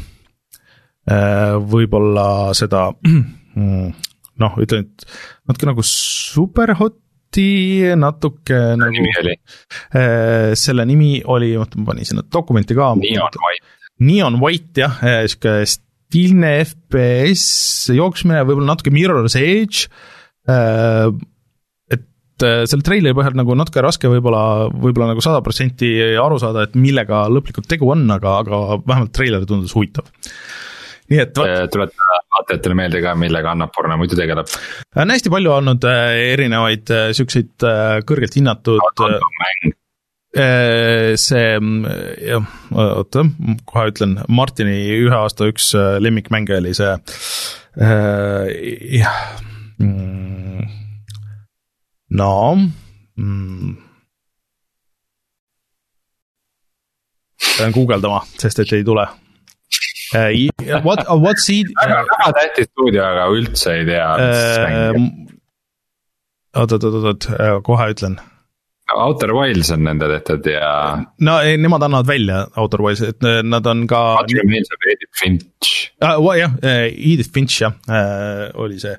äh, võib-olla seda *clears throat* noh, ütlen, et natuke nagu Superhot lahti natuke nagu. nimi oli? Äh, selle nimi oli, oota ma panin sinna dokumenti ka. Neon White. Neon White jah, äh, sihuke stiilne FPS jooksmine, võib-olla natuke Mirror's Edge. Äh, et selle treileri põhjal nagu natuke raske võib-olla, võib-olla nagu sada protsenti aru saada, et millega lõplikult tegu on, aga, aga vähemalt treiler tundus huvitav nii et vot. Vaatajatele meelde ka, millega Annapurna muidu tegeleb. on hästi palju olnud äh, erinevaid äh, siukseid äh, kõrgelt hinnatud. see, jah, oota, kohe ütlen, Martini ühe aasta üks lemmikmänge oli see, jah, mm, no mm, pean guugeldama, sest et ei tule what, uh, what seed väga, väga tähtis stuudio, aga üldse ei tea, uh, oot, oot, oot, oot, kohe ütlen. Outer Wilds on nende tehtud ja. no ei, nemad annavad välja Outer Wilds, et nad on ka. Edith Finch ah,. jah, Edith Finch jah, oli see,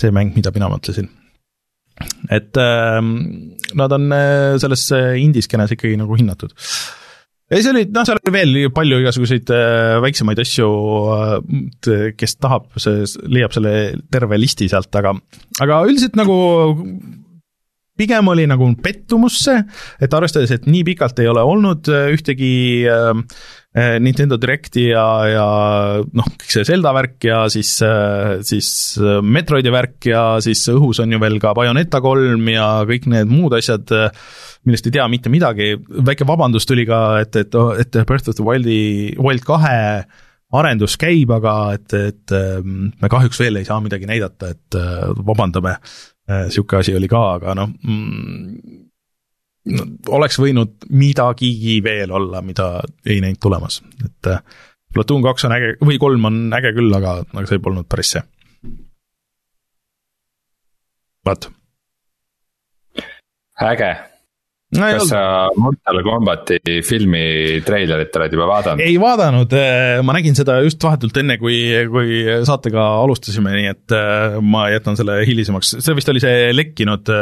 see mäng, mida mina mõtlesin et äh, nad on selles indie-skeenes ikkagi nagu hinnatud äh, ei, see oli, noh, seal oli veel palju igasuguseid äh, väiksemaid asju, äh, kes tahab, see leiab selle terve listi sealt, aga, aga üldiselt nagu pigem oli nagu pettumus see, et arvestades, et nii pikalt ei ole olnud äh, ühtegi Nintendo Directi ja, ja noh, kõik see Zelda värk ja siis, siis Metroidi värk ja siis õhus on ju veel ka Bayoneta kolm ja kõik need muud asjad millest ei tea mitte midagi, väike vabandus tuli ka, et, et, et Birth of the Wildi, Wild kahe arendus käib, aga et, et ähm, me kahjuks veel ei saa midagi näidata, et vabandame, niisugune asi oli ka, aga noh mm,, oleks võinud midagigi veel olla, mida ei näinud tulemas, et äh, Platoon kaks on äge, või kolm on äge küll, aga, aga see polnud päris see. vot. äge no,. kas sa Mortal Combati filmi treilerit oled juba vaadanud? ei vaadanud, äh, ma nägin seda just vahetult enne, kui, kui saatega alustasime, nii et äh, ma jätan selle hilisemaks, see vist oli see lekkinud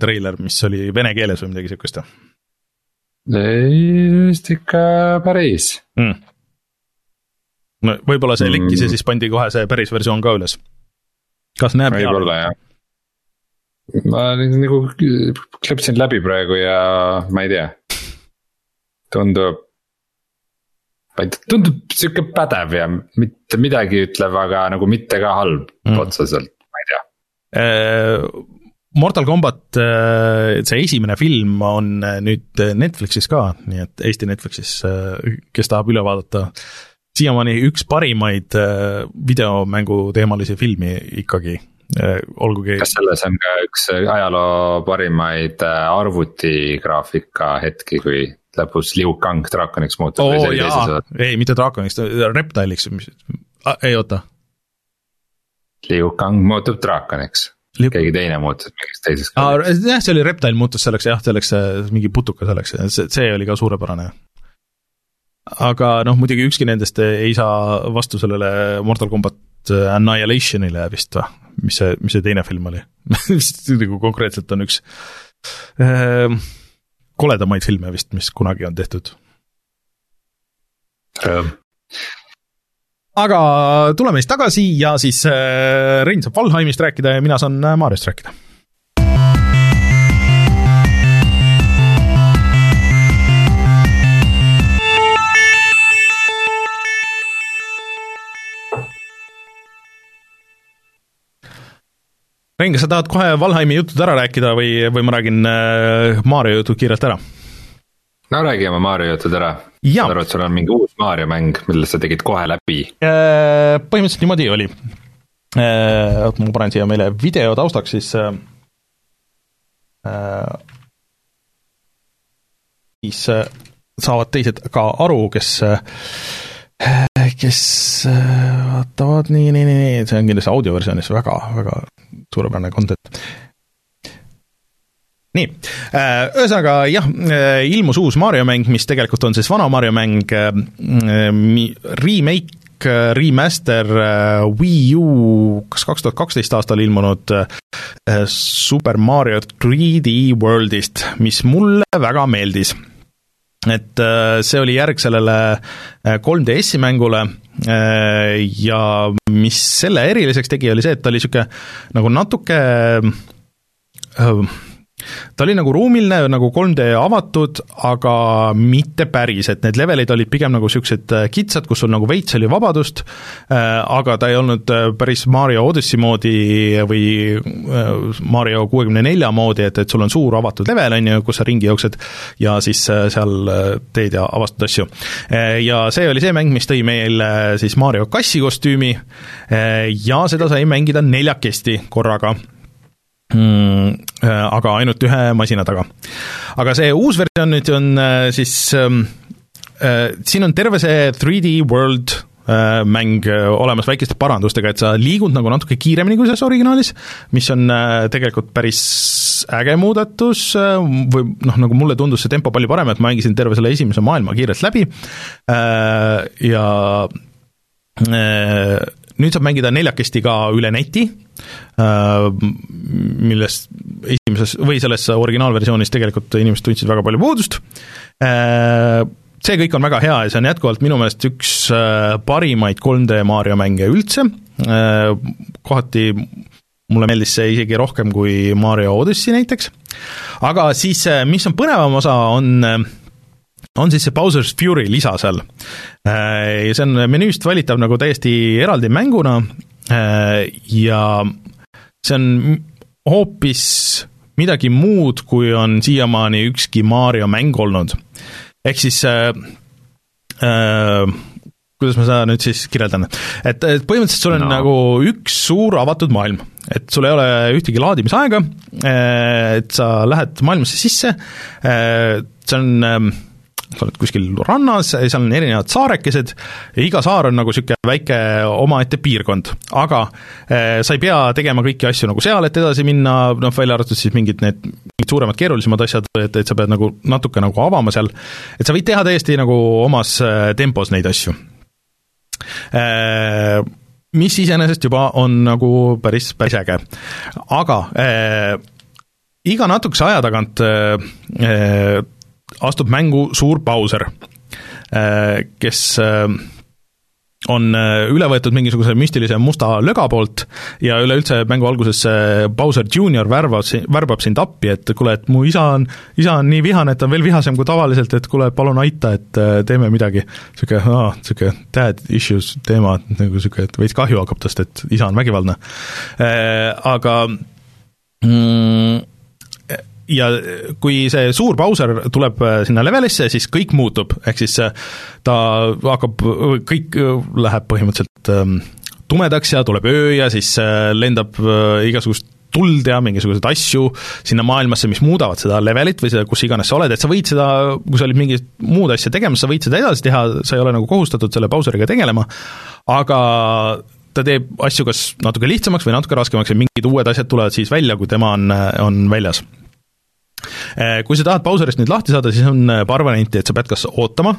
treiler, mis oli vene keeles või midagi sihukest? vist ikka päris mm no võib-olla see lekkis mm. ja siis pandi kohe see päris versioon ka üles. kas näeb hea? jah. Ma nagu klepsin läbi praegu ja ma ei tea. tundub, tundub sihuke pädev ja mitte midagi ütlev, aga nagu mitte ka halb mm. otseselt, ma ei tea äh, Mortal Combat, äh, see esimene film on nüüd Netflixis ka, nii et Eesti Netflixis, äh, kes tahab üle vaadata siiamaani üks parimaid äh, videomängu teemalisi filmi ikkagi, äh, olgugi. kas selles on ka üks ajaloo parimaid äh, arvutigraafika hetki, kui lõpus Liu Kang draakoniks muutub oh,? ei, mitte draakoniks, reptiliks, ah, ei oota. Liu Kang muutub draakoniks Liu... keegi teine muutus mingiks teiseks. jah, see oli Reptile muutus selleks jah, selleks mingi putuka selleks, see, see oli ka suurepärane aga noh, muidugi ükski nendest ei saa vastu sellele Mortal Combat Annihilationile vist või, mis see, mis see teine film oli? *laughs* Mis nagu konkreetselt on üks äh, koledamaid filme vist, mis kunagi on tehtud. Äh.. aga tuleme siis tagasi ja siis äh, Rein saab Valheimist rääkida ja mina saan Mariost rääkida Rein, kas sa tahad kohe Valheimi jutud ära rääkida või, või ma räägin äh, Mario jutud kiirelt ära? no räägime Mario jutud ära. ma saan aru, et sul on mingi uus Mario mäng, mille sa tegid kohe läbi. Äh, põhimõtteliselt niimoodi oli. Äh, oot, ma panen siia meile video taustaks siis. siis saavad teised ka aru, kes kes vaatavad nii, nii, nii, see on kindlasti audioversioonis väga, väga suurepärane content. nii, äh, ühesõnaga jah, äh, ilmus uus Mario mäng, mis tegelikult on siis vana Mario mäng, äh, remake remaster Wii U kas kaks tuhat kaksteist aastal ilmunud Super Mario 3D Worldist, mis mulle väga meeldis et see oli järg sellele 3DS-i mängule Äh, ja mis selle eriliseks tegi, oli see, et ta oli niisugune nagu natuke äh, ta oli nagu ruumiline, nagu 3D avatud, aga mitte päris, et need levelid olid pigem nagu niisugused äh, kitsad, kus sul nagu veits oli vabadust, äh, aga ta ei olnud äh, päris Mario Odyssey moodi või Mario kuuekümne nelja moodi, et, et sul on suur avatud level, on ju, kus sa ringi jooksed ja siis seal teed ja avastad asju. Ja see oli see mäng, mis tõi meile siis Mario kassi kostüümi ja seda sai mängida neljakesti korraga mm,. Äh, aga ainult ühe masina taga. aga see uus versioon nüüd on äh, siis ähm, äh,, siin on terve see 3D World äh, mäng äh, olemas väikeste parandustega, et sa liigud nagu natuke kiiremini kui selles originaalis, mis on tegelikult päris äge muudatus või noh, nagu mulle tundus see tempo palju parem, et ma mängisin terve selle esimese maailma kiirelt läbi ja nüüd saab mängida neljakesti ka üle neti, äh, millest esimeses või selles originaalversioonis tegelikult inimesed tundsid väga palju puudust, äh, see kõik on väga hea ja see on jätkuvalt minu meelest üks äh, parimaid 3D Mario mänge üldse, kohati mulle meeldis see isegi rohkem kui Mario Odyssey näiteks, aga siis mis on põnevam osa, on on siis see Bowser's Fury lisa seal. Äh, ja see on menüüst valitav nagu täiesti eraldi mänguna. Äh, ja see on hoopis midagi muud, kui on siiamaani ükski Mario mäng olnud. ehk siis äh, äh, kuidas ma seda nüüd siis kirjeldan, et, et põhimõtteliselt sul on no. nagu üks suur avatud maailm, et sul ei ole ühtegi laadimisaega, et sa lähed maailmasse sisse, see on sa oled kuskil rannas, seal on erinevad saarekesed ja iga saar on nagu niisugune väike omaette piirkond, aga eh, sa ei pea tegema kõiki asju nagu seal, et edasi minna, noh, välja arvatud siis mingid need, mingid suuremad, keerulisemad asjad, et, et sa pead nagu natuke nagu avama seal, et sa võid teha täiesti nagu omas eh, tempos neid asju. Eh, mis iseenesest juba on nagu päris, päris äge. aga iga natukese aja tagant astub mängu suur Bowser, äh, kes äh, on äh, üle võetud mingisuguse müstilise musta löga poolt ja üleüldse mängu alguses Bowser Junior värbab, värbab sind appi, et kuule, et mu isa on, isa on nii vihane, et ta on veel vihasem kui tavaliselt, et kuule, palun aita, et teeme midagi. niisugune, aa, niisugune dad issues teema, nagu niisugune, et veits kahju hakkab tast, et isa on vägivaldne. Aga mm, ja kui see suur Bowser tuleb äh, sinna levelisse, siis kõik muutub, ehk siis äh, ta hakkab, kõik äh, läheb põhimõtteliselt ähm, tumedaks ja tuleb öö ja siis lendab igasugust tuld ja mingisuguseid asju sinna maailmasse, mis muudavad seda levelit või seda, kus iganes sa oled, et sa võid seda, kui sa olid mingit muud asja tegemas, sa võid seda edasi teha, sa ei ole nagu kohustatud selle Bowseriga tegelema, aga ta teeb asju kas natuke lihtsamaks või natuke raskemaks ja mingid uued asjad tulevad siis välja, kui tema on, on väljas kui sa tahad Bowserist nüüd lahti saada, siis on eh, paar varianti, et sa pead kas ootama,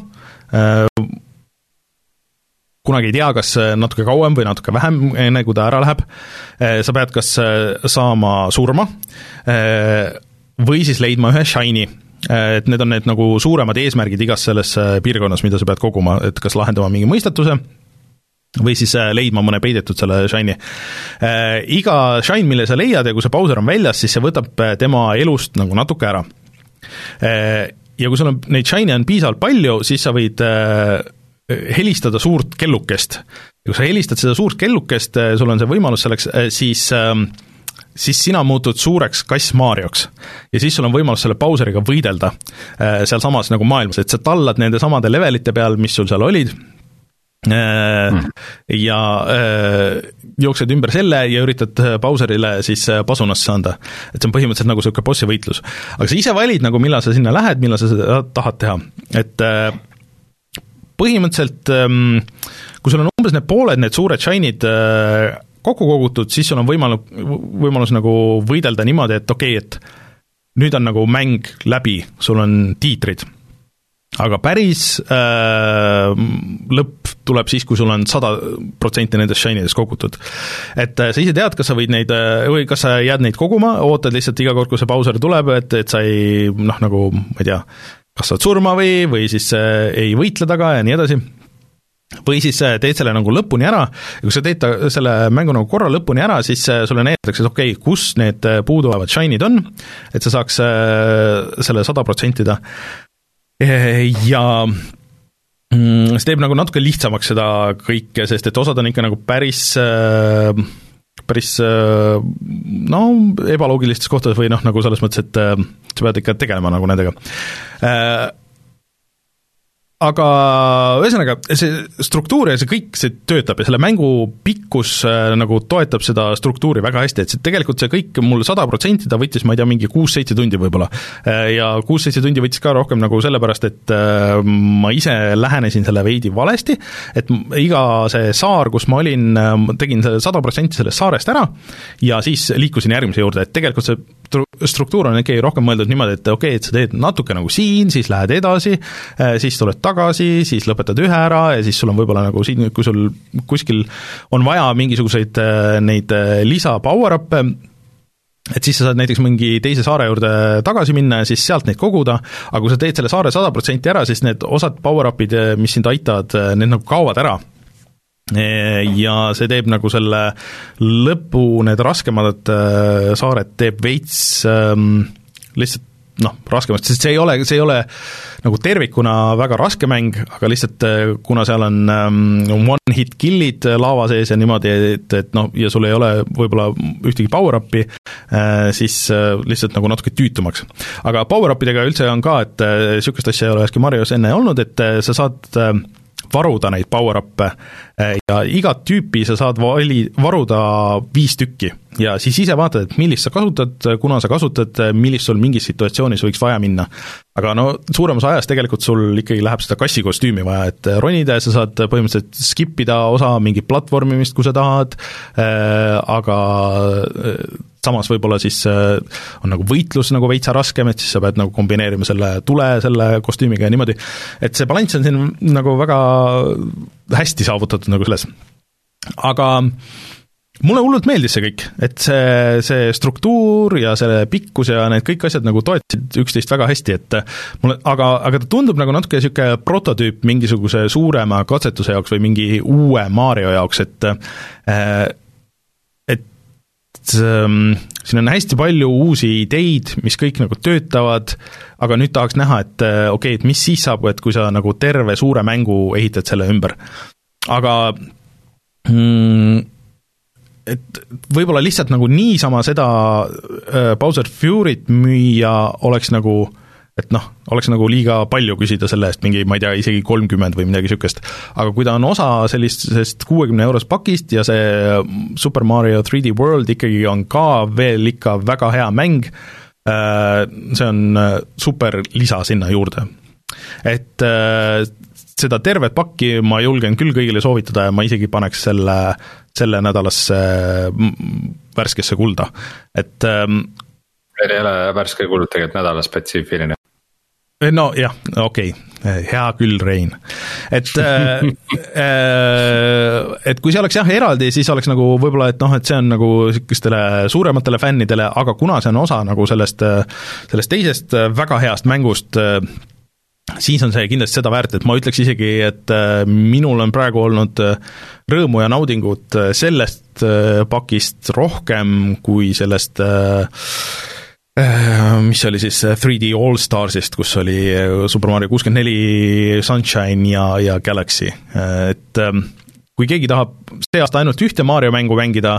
eh, kunagi ei tea, kas natuke kauem või natuke vähem, enne kui ta ära läheb, sa pead kas saama surma või siis leidma ühe shine'i et need on need nagu suuremad eesmärgid igas selles piirkonnas, mida sa pead koguma, et kas lahendama mingi mõistatuse või siis äh, leidma mõne peidetud selle shine'i. Äh, iga shine, mille sa leiad ja kui see Bowser on väljas, siis see võtab äh, tema elust nagu natuke ära. Ja kui sul on neid shine'e on piisavalt palju, siis sa võid helistada suurt kellukest. ja kui sa helistad seda suurt kellukest, sul on see võimalus selleks, siis ähm, siis sina muutud suureks kass Marioks. ja siis sul on võimalus selle Bowseriga võidelda sealsamas nagu maailmas, et sa tallad nende samade levelite peal, mis sul seal olid. Ja äh, jooksed ümber selle ja üritad Bowserile siis pasunasse anda. et see on põhimõtteliselt nagu niisugune bossi võitlus. aga sa ise valid nagu, millal sa sinna lähed, millal sa seda tahad teha, et äh, põhimõtteliselt ähm, kui sul on umbes need pooled, need suured shine'id äh, kokku kogutud, siis sul on võimalus, võimalus nagu võidelda niimoodi, et okei okay,, et nüüd on nagu mäng läbi, sul on tiitrid aga päris äh, lõpp tuleb siis, kui sul on sada protsenti nendest shine'idest kogutud. et äh, sa ise tead, kas sa võid neid äh, või kas sa jääd neid koguma, ootad lihtsalt iga kord, kui see Bowser tuleb, et, et sa ei noh, nagu ma ei tea, kas saad surma või, või siis äh, ei võitle taga ja nii edasi, või siis teed selle nagu lõpuni ära ja kui sa teed ta, selle mängu nagu korra lõpuni ära, siis sulle näidatakse, et okei okay,, kus need puuduolevad shine'id on, et sa saaks selle sada protsentida ja mm, see teeb nagu natuke lihtsamaks seda kõike, sest et osad on ikka nagu päris äh, päris äh, no ebaloogilistes kohtades või noh, nagu selles mõttes, et äh, sa pead ikka tegelema nagu nendega aga ühesõnaga, see struktuur ja see kõik, see töötab ja selle mängu pikkus äh, nagu toetab seda struktuuri väga hästi, et see tegelikult see kõik mul sada protsenti, ta võttis, ma ei tea, mingi kuus-seitse tundi võib-olla. Äh, ja kuus-seitse tundi võttis ka rohkem nagu sellepärast, et äh, ma ise lähenesin selle veidi valesti, et iga see saar, kus ma olin, tegin selle sada protsenti sellest saarest ära ja siis liikusin järgmise juurde, et tegelikult see struktuur on ikkagi rohkem mõeldud niimoodi, et okei okay,, et sa teed natuke nagu siin, siis lähed edasi, siis tuled tagasi, siis lõpetad ühe ära ja siis sul on võib-olla nagu siin, kui sul kuskil on vaja mingisuguseid äh, neid äh, lisa power-up'e, et siis sa saad näiteks mingi teise saare juurde tagasi minna ja siis sealt neid koguda, aga kui sa teed selle saare sada protsenti ära, siis need osad power-up'id, äh, mis sind aitavad, need nagu kaovad ära. Ja see teeb nagu selle lõpu, need raskemad saared teeb veits ähm, lihtsalt noh, raskemast, sest see ei ole, see ei ole nagu tervikuna väga raske mäng, aga lihtsalt äh, kuna seal on um, one-hit kill'id laava sees ja niimoodi, et, et noh, ja sul ei ole võib-olla ühtegi power-up'i äh,, siis äh, lihtsalt nagu natuke tüütumaks. aga power-up idega üldse on ka, et niisugust äh, asja ei ole üheski Marios enne olnud, et äh, sa saad äh, varuda neid power-up'e ja igat tüüpi sa saad vali, varuda viis tükki ja siis ise vaatad, et millist sa kasutad, kuna sa kasutad, millist sul mingis situatsioonis võiks vaja minna. aga no suuremas ajas tegelikult sul ikkagi läheb seda kassikostüümi vaja, et ronida ja sa saad põhimõtteliselt skip ida osa mingit platvormimist, kui sa tahad, äh, aga äh, samas võib-olla siis äh, on nagu võitlus nagu veitsa raskem, et siis sa pead nagu kombineerima selle tule selle kostüümiga ja niimoodi, et see balanss on siin nagu väga hästi saavutatud nagu selles. aga mulle hullult meeldis see kõik, et see, see struktuur ja selle pikkus ja need kõik asjad nagu toetasid üksteist väga hästi, et mulle, aga, aga ta tundub nagu natuke niisugune prototüüp mingisuguse suurema katsetuse jaoks või mingi uue Mario jaoks, et et ähm, siin on hästi palju uusi ideid, mis kõik nagu töötavad, aga nüüd tahaks näha, et okei okay,, et mis siis saab, et kui sa nagu terve suure mängu ehitad selle ümber. aga mm, et võib-olla lihtsalt nagu niisama seda äh, Bowser Fury't müüa oleks nagu et noh, oleks nagu liiga palju küsida selle eest, mingi ma ei tea, isegi kolmkümmend või midagi niisugust. aga kui ta on osa sellisest kuuekümne eurost pakist ja see Super Mario 3D World ikkagi on ka veel ikka väga hea mäng, äh, see on äh, super lisa sinna juurde. et seda tervet pakki ma julgen küll kõigile soovitada ja ma isegi paneks selle, selle nädalasse värskesse kulda, et ähm, meil ei ole värske kuld tegelikult nädalaspetsiifiline. nojah, okei okay., hea küll, Rein. et *laughs* äh, äh, et kui see oleks jah eraldi, siis oleks nagu võib-olla, et noh, et see on nagu niisugustele suurematele fännidele, aga kuna see on osa nagu sellest, sellest teisest väga heast mängust, siis on see kindlasti seda väärt, et ma ütleks isegi, et äh, minul on praegu olnud äh, rõõmu ja naudingut äh, sellest pakist rohkem kui sellest mis oli siis 3D All Starsist, kus oli Super Mario kuuskümmend neli, Sunshine ja, ja Galaxy, et ähm, kui keegi tahab see aasta ainult ühte Mario mängu mängida,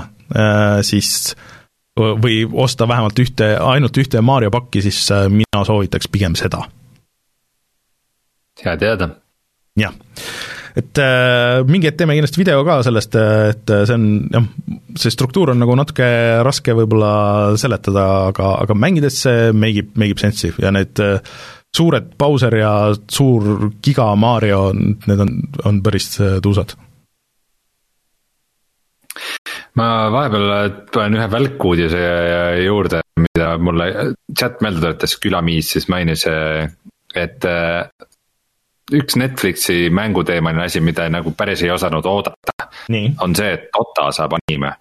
siis või osta vähemalt ühte, ainult ühte Mario pakki, siis mina soovitaks pigem seda. Hea teada. jah, et äh, mingi hetk teeme kindlasti video ka sellest, et see on jah, see struktuur on nagu natuke raske võib-olla seletada, aga, aga mängides see meigib, meigib sensi ja need äh, suured Bowser ja suur giga Mario, need on, on päris äh, tuusad. Ma vahepeal panen ühe välkuudise juurde, mida mulle chat meelde tuletas, külamiis siis mainis, et üks Netflixi mänguteemaline asi, mida nagu päris ei osanud oodata. on see, et Dota saab anime.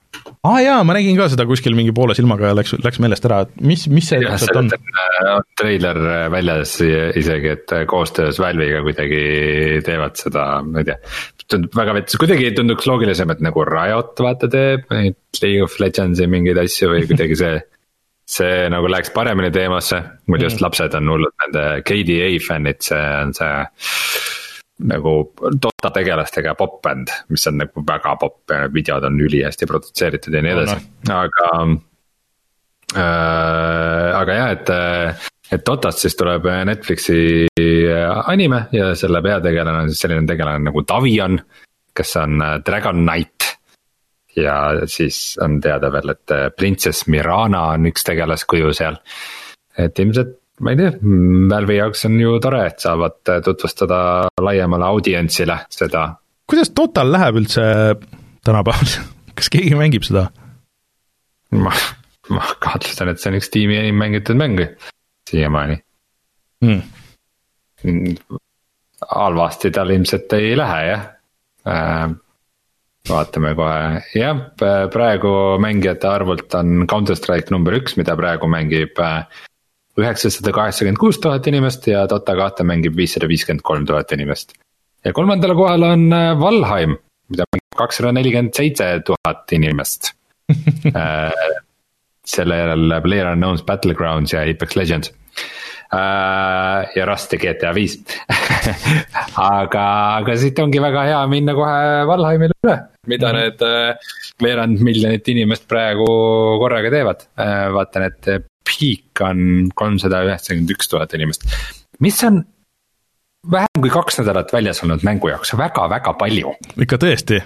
aa ah, jaa, ma nägin ka seda kuskil mingi poole silmaga ja läks, läks meelest ära, et mis, mis see täpselt on? Äh, treiler väljas isegi, et koostöös Valve'iga kuidagi teevad seda, ma ei tea. tundub väga vets, kuidagi tunduks loogilisem, et nagu Riot vaata teeb neid League of Legends'i mingeid asju või kuidagi see see nagu läks paremini teemasse, mul just mm. lapsed on hullud nende KDA fännid, see on see. nagu Dota tegelastega pop-bänd, mis on nagu väga popp ja videod on ülihästi produtseeritud ja nii edasi oh,, no. aga äh,. aga jah, et, et Dotast siis tuleb Netflixi anime ja selle peategelane on siis selline tegelane nagu Davion. kes on Dragon Knight ja siis on teada veel, et äh, printsess Mirana on üks tegelaskuju seal. et ilmselt, ma ei tea, Valve'i jaoks on ju tore, et saavad äh, tutvustada laiemale audientsile seda. kuidas Total läheb üldse tänapäeval, *laughs* kas keegi mängib seda? ma, ma kahtlustan, et see on üks tiimi enim mängitud mäng siiamaani hmm.. halvasti tal ilmselt ei lähe jah äh, vaatame kohe, jah, praegu mängijate arvult on Counter Strike number üks, mida praegu mängib äh, üheksasada kaheksakümmend kuus tuhat inimest ja Dota kahte mängib viissada viiskümmend kolm tuhat inimest. ja kolmandal kohal on äh, Valheim, mida mängib kakssada nelikümmend seitse tuhat inimest. *laughs* Äh, selle järel PlayerUnknown's Battlegrounds ja Apex Legends. Äh, ja Rust ja GTA viis *laughs* aga, aga siit ongi väga hea minna kohe Valheimile üle, mida mm -hmm. need äh, veerand miljonit inimest praegu korraga teevad. Äh, vaatan, et peak on kolmsada üheksakümmend üks tuhat inimest, mis on vähem kui kaks nädalat väljas olnud mängu jaoks väga-väga palju. ikka tõesti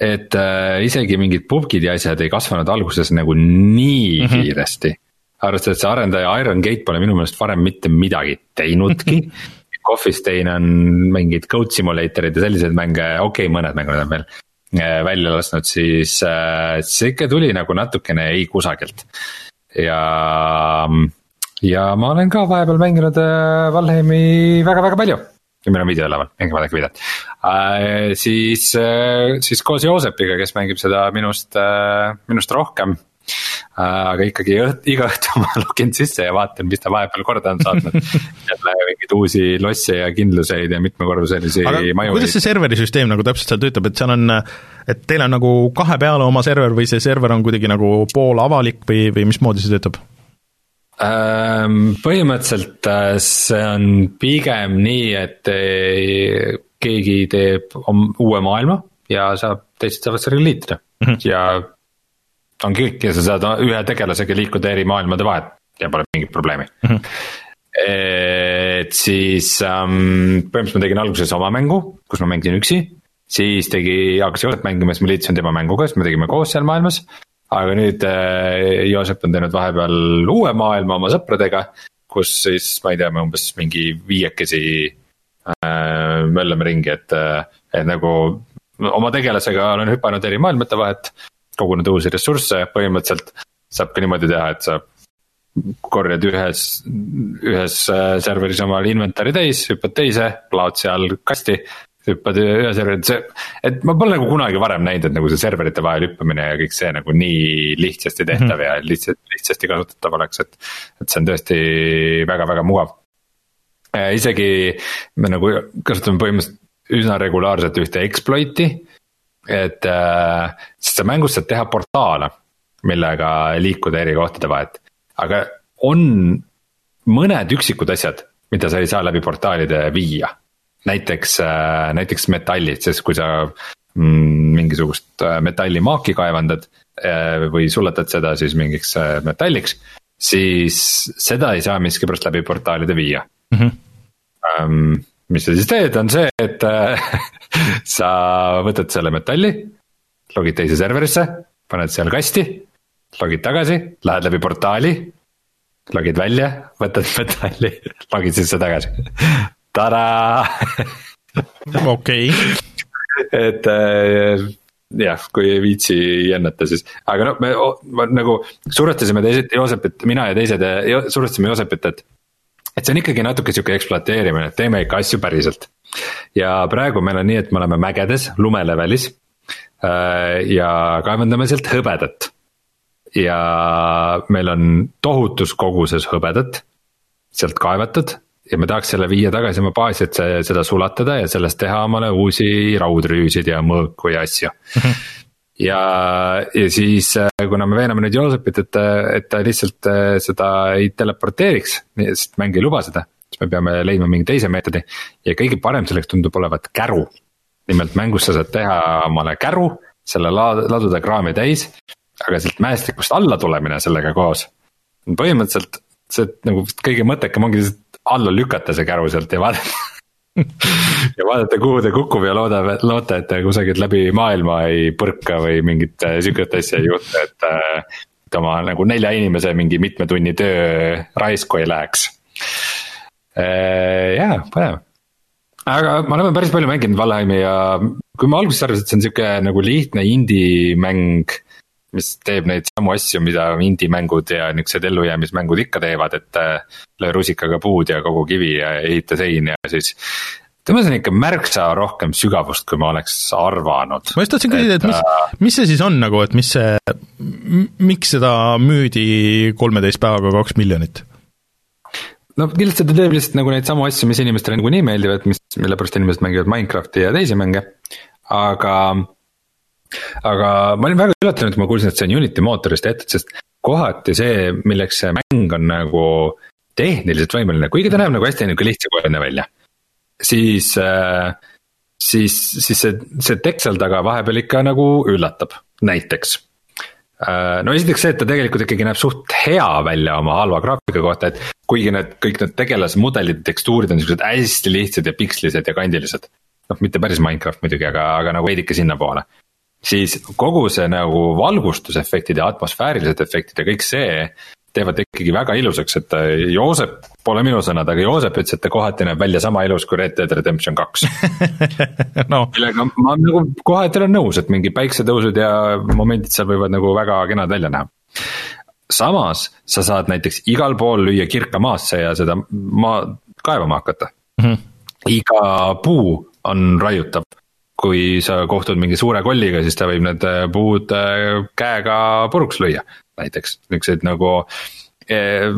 et äh, isegi mingid pubgid ja asjad ei kasvanud alguses nagu nii mm -hmm. kiiresti. Arvestades, et see arendaja Iron Gate pole minu meelest varem mitte midagi teinudki *laughs* Coffee Stain on mingid Code Simulatorid ja selliseid mänge, okei okay,, mõned mängud on veel äh, välja lasknud, siis äh, see ikka tuli nagu natukene ei kusagilt. ja, ja ma olen ka vahepeal mänginud äh, Valheimi väga-väga palju ja meil on video üleval, mängime vaadake videot äh,. siis äh,, siis koos Joosepiga, kes mängib seda minust äh,, minust rohkem. Aga ikkagi õht, iga õhtu ma *laughs* login sisse ja vaatan, mis ta vahepeal korda on saatnud jälle mingeid uusi losse ja kindluseid ja mitmekorruselisi maju. kuidas see serveri süsteem nagu täpselt seal töötab, et seal on, et teil on nagu kahe peale oma server või see server on kuidagi nagu poolavalik või, või mismoodi see töötab? Ehm, põhimõtteliselt äh, see on pigem nii, et äh, keegi teeb uue maailma ja saab, teised saavad sellega liituda mm -hmm. ja ongi kõik ja sa saad ühe tegelasega liikuda eri maailmade vahet ja pole mingit probleemi mm. -hmm. et siis ähm, põhimõtteliselt ma tegin alguses oma mängu, kus ma mängisin üksi, siis tegi, hakkas Joosep mängima, siis ma liitusin tema mänguga, siis me tegime koos seal maailmas aga nüüd äh, Joosep on teinud vahepeal uue maailma oma sõpradega, kus siis ma ei tea, me umbes mingi viiekesi äh, möllame ringi, et, äh, et nagu oma tegelasega olen hüpanud eri maailmate vahet, kogunud uusi ressursse, põhimõtteliselt saab ka niimoodi teha, et sa korjad ühes, ühes äh, serveris omal inventar'i täis, hüppad teise, laod seal kasti hüppad ühe serveri, see, et ma pole nagu kunagi varem näinud, et nagu see serverite vahel hüppamine ja kõik see nagu nii lihtsasti tehtav mm -hmm. ja lihtsalt, lihtsasti kasutatav oleks, et. et see on tõesti väga-väga mugav. isegi me nagu kasutame põhimõtteliselt üsna regulaarselt ühte exploit'i. Et äh,, sest sa mängus saad teha portaale, millega liikuda eri kohtade vahet, aga on mõned üksikud asjad, mida sa ei saa läbi portaalide viia näiteks, äh, näiteks metallid, sest kui sa mm, mingisugust äh, metallimaaki kaevandad äh, või suletad seda siis mingiks metalliks, siis seda ei saa miskipärast läbi portaalide viia mm. -hmm. Mis sa siis teed, on see, et *laughs* sa võtad selle metalli, logid teise serverisse, paned seal kasti, logid tagasi, lähed läbi portaali logid välja, võtad *laughs* metalli, logid sisse tagasi tadaa *laughs* okei. et äh, jah, kui ei viitsi jännata, siis, aga noh, me ma, nagu survestasime teised, Joosepit, mina ja teised survestasime Joosepit, et. Et see on ikkagi natuke sihuke ekspluateerimine, et teeme ikka asju päriselt. ja praegu meil on nii, et me oleme mägedes, lumelevelis äh,. ja kaevandame sealt hõbedat. ja meil on tohutus koguses hõbedat sealt kaevatud ja me tahaks selle viia tagasi oma baasi, et see, seda sulatada ja sellest teha omale uusi raudrüüsid ja mõõku ja asju mm. -hmm. Ja, ja siis, äh, kuna me veename nüüd Joosepit, et, et ta lihtsalt äh, seda ei teleporteeriks, sest mäng ei luba seda. siis me peame leidma mingi teise meetodi ja kõige parem selleks tundub olevat käru. nimelt mängus sa saad teha omale käru, selle laad-, laduda kraami täis. aga sealt mäestikust alla tulemine sellega koos põhimõtteliselt see nagu kõige mõttekam ongi lihtsalt alla lükata see käru sealt ja vaadata *laughs* ja vaadata, kuhu ta kukub ja loodab, loota, et ta kusagilt läbi maailma ei põrka või mingit sihukest asja ei juhtu, et. Et oma nagu nelja inimese mingi mitme tunni töö raisku ei läheks. Äh, jaa, põnev. aga me oleme päris palju mänginud Valheimi ja kui ma alguses arvasin, et see on sihuke nagu lihtne indie mäng mis teeb neid samu asju, mida indie-mängud ja niuksed ellujäämismängud ikka teevad, et äh, löö rusikaga puud ja kogu kivi ja ehita sein ja siis temas on ikka märksa rohkem sügavust, kui ma oleks arvanud. ma just tahtsin küsida, et mis, äh, mis see siis on nagu, et mis see, miks seda müüdi kolmeteist päevaga kaks miljonit? no kindlasti ta teeb lihtsalt nagu neid samu asju, mis inimestele niikuinii meeldivad, mis, mille pärast inimesed mängivad Minecrafti ja teisi mänge, aga aga ma olin väga üllatunud, kui ma kuulsin, et see on Unity mootorist tehtud, sest kohati see, milleks see mäng on nagu tehniliselt võimeline, kuigi ta näeb nagu hästi nihuke lihtsakoeline välja. siis, äh, siis, siis see, see tekst seal taga vahepeal ikka nagu üllatab, näiteks. no esiteks see, et ta tegelikult ikkagi näeb suht hea välja oma halva graafika kohta, et kuigi need kõik need tegelasmudelid ja tekstuurid on siuksed hästi lihtsad ja pikslised ja kandilised. noh, mitte päris Minecraft muidugi, aga, aga nagu veidike sinnapoole. Siis kogu see nagu valgustusefektid ja atmosfäärilised efektid ja kõik see teevad ikkagi väga ilusaks, et äh, Joosep, pole minu sõnad, aga Joosep ütles, et ta kohati näeb välja sama ilus kui Red Dead Redemption kaks *laughs* no.. millega ma nagu kohati olen nõus, et mingi päiksetõusud ja momendid seal võivad nagu väga kenad välja näha. samas sa saad näiteks igal pool lüüa kirka maasse ja seda maa kaevama hakata mm. -hmm. iga puu on raiutav kui sa kohtud mingi suure kolliga, siis ta võib need äh, puud äh, käega puruks lüüa näiteks, niisuguseid nagu eh,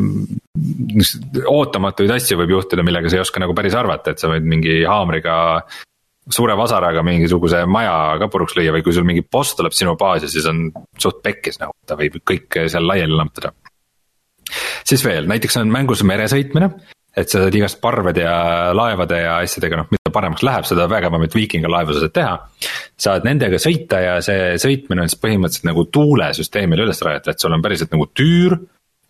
ootamatuid asju võib juhtuda, millega sa ei oska nagu päris arvata, et sa võid mingi haamriga suure vasaraga mingisuguse maja ka puruks lüüa või kui sul mingi boss tuleb sinu baasi, siis on suht pekkis nagu, ta võib kõik seal laiali lammutada. siis veel, näiteks on mängus meresõitmine, et sa saad igast parvede ja laevade ja asjadega, noh, mida paremaks läheb, seda vägevamat viikingalaevu sa saad teha. saad nendega sõita ja see sõitmine on siis põhimõtteliselt nagu tuulesüsteemile üles rajatud, et sul on päriselt nagu tüür.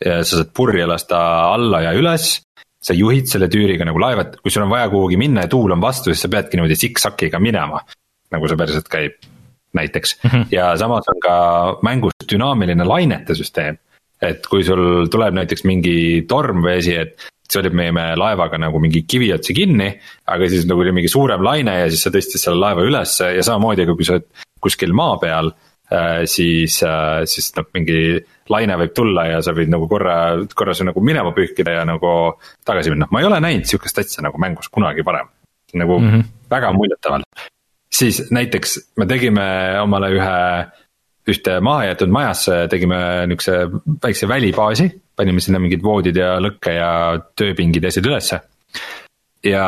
sa saad purje lasta alla ja üles. sa juhid selle tüüriga nagu laeva, et kui sul on vaja kuhugi minna ja tuul on vastu, siis sa peadki niimoodi siksakiga minema. nagu see päriselt käib, näiteks mm, -hmm. ja samas on ka mängus dünaamiline lainete süsteem et kui sul tuleb näiteks mingi tormvesi, et see oli meie laevaga nagu mingi kivi otsi kinni, aga siis nagu oli mingi suurem laine ja siis sa tõstsid selle laeva ülesse ja samamoodi, kui sa oled kuskil maa peal äh,. siis äh,, siis noh, mingi laine võib tulla ja sa võid nagu korra, korra see nagu minema pühkida ja nagu tagasi minna, ma ei ole näinud sihukest asja nagu mängus kunagi varem. nagu mm -hmm. väga muljetavaldav, siis näiteks me tegime omale ühe ühte mahajäetud majasse tegime niukse väikse välibaasi, panime sinna mingid voodid ja lõkke ja tööpingid ja asjad ülesse. ja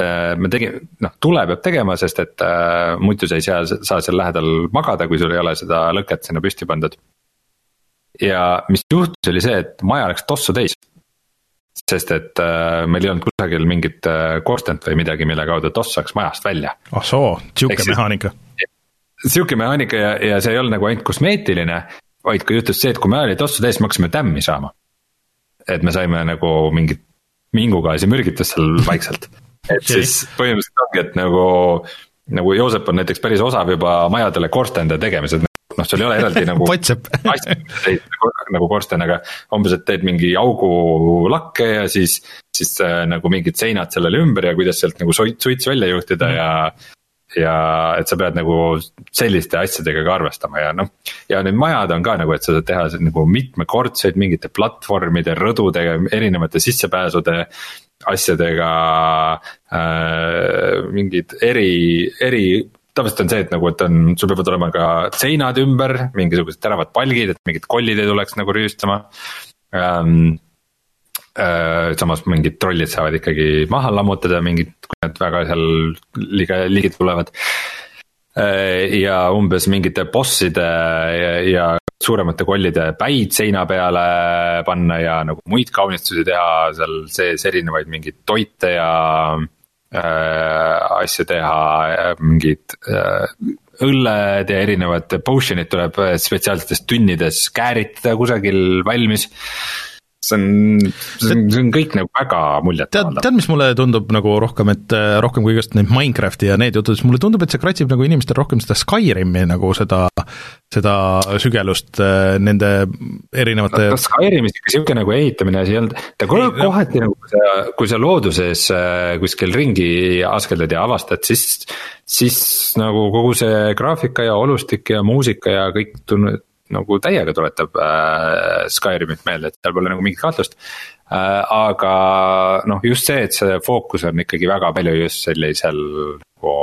äh, me tegime, noh tule peab tegema, sest et äh, muidu sa ei saa, saa seal lähedal magada, kui sul ei ole seda lõket sinna püsti pandud. ja mis juhtus, oli see, et maja läks tossu täis sest et äh, meil ei olnud kusagil mingit äh, korstent või midagi, mille kaudu toss saaks majast välja. ah soo, sihuke mehaanika sihuke mehaanika ja, ja see ei olnud nagu ainult kosmeetiline, vaid ka juhtus see, et kui me oli tossu täis, me hakkasime tämmi saama. et me saime nagu mingit mingugaasi mürgitust seal *laughs* vaikselt, et okay. siis põhimõtteliselt ongi, et nagu. nagu Joosep on näiteks päris osav juba majadele korstende tegemisel, noh, sul ei ole eraldi nagu *laughs* nagu, nagu korsten, aga umbes, et teed mingi augu lakke ja siis, siis äh, nagu mingid seinad sellele ümber ja kuidas sealt nagu suits välja juhtida mm. ja ja et sa pead nagu selliste asjadega ka arvestama ja noh. ja need majad on ka nagu, et sa saad teha nagu mitmekordseid mingite platvormide, rõdudega, erinevate sissepääsude asjadega äh,. mingid eri, eri tavaliselt on see, et nagu, et on, sul peavad olema ka seinad ümber, mingisugused teravad palgid, et mingid kollid ei tuleks nagu rüüstama ähm, Äh, samas mingid trollid saavad ikkagi maha lammutada mingid, kui nad väga seal liiga, ligi tulevad. Äh, ja umbes mingite bosside ja, ja suuremate kollide päid seina peale panna ja nagu muid kaunistusi teha seal sees erinevaid mingeid toite ja äh, asju teha, mingid äh, õlled ja erinevad potion'id tuleb spetsiaalsetes tünnides kääritada kusagil valmis see on, see on, see on kõik nagu väga muljetavaldav. tead, mis mulle tundub nagu rohkem, et äh, rohkem kui just neid Minecrafti ja need jutud, siis mulle tundub, et see kratsib nagu inimestel rohkem seda Skyrimi nagu seda, seda sügelust äh, nende erinevate no, Skyrimis ikka niisugune nagu ehitamine asi ei olnud, ta kohati nagu, kui sa, kui sa looduses äh, kuskil ringi askeldad ja avastad, siis siis nagu kogu see graafika ja olustik ja muusika ja kõik tun-, nagu täiega tuletab äh, Skyrimit meelde, et seal pole nagu mingit kahtlust äh,. aga noh, just see, et see fookus on ikkagi väga palju just sellisel nagu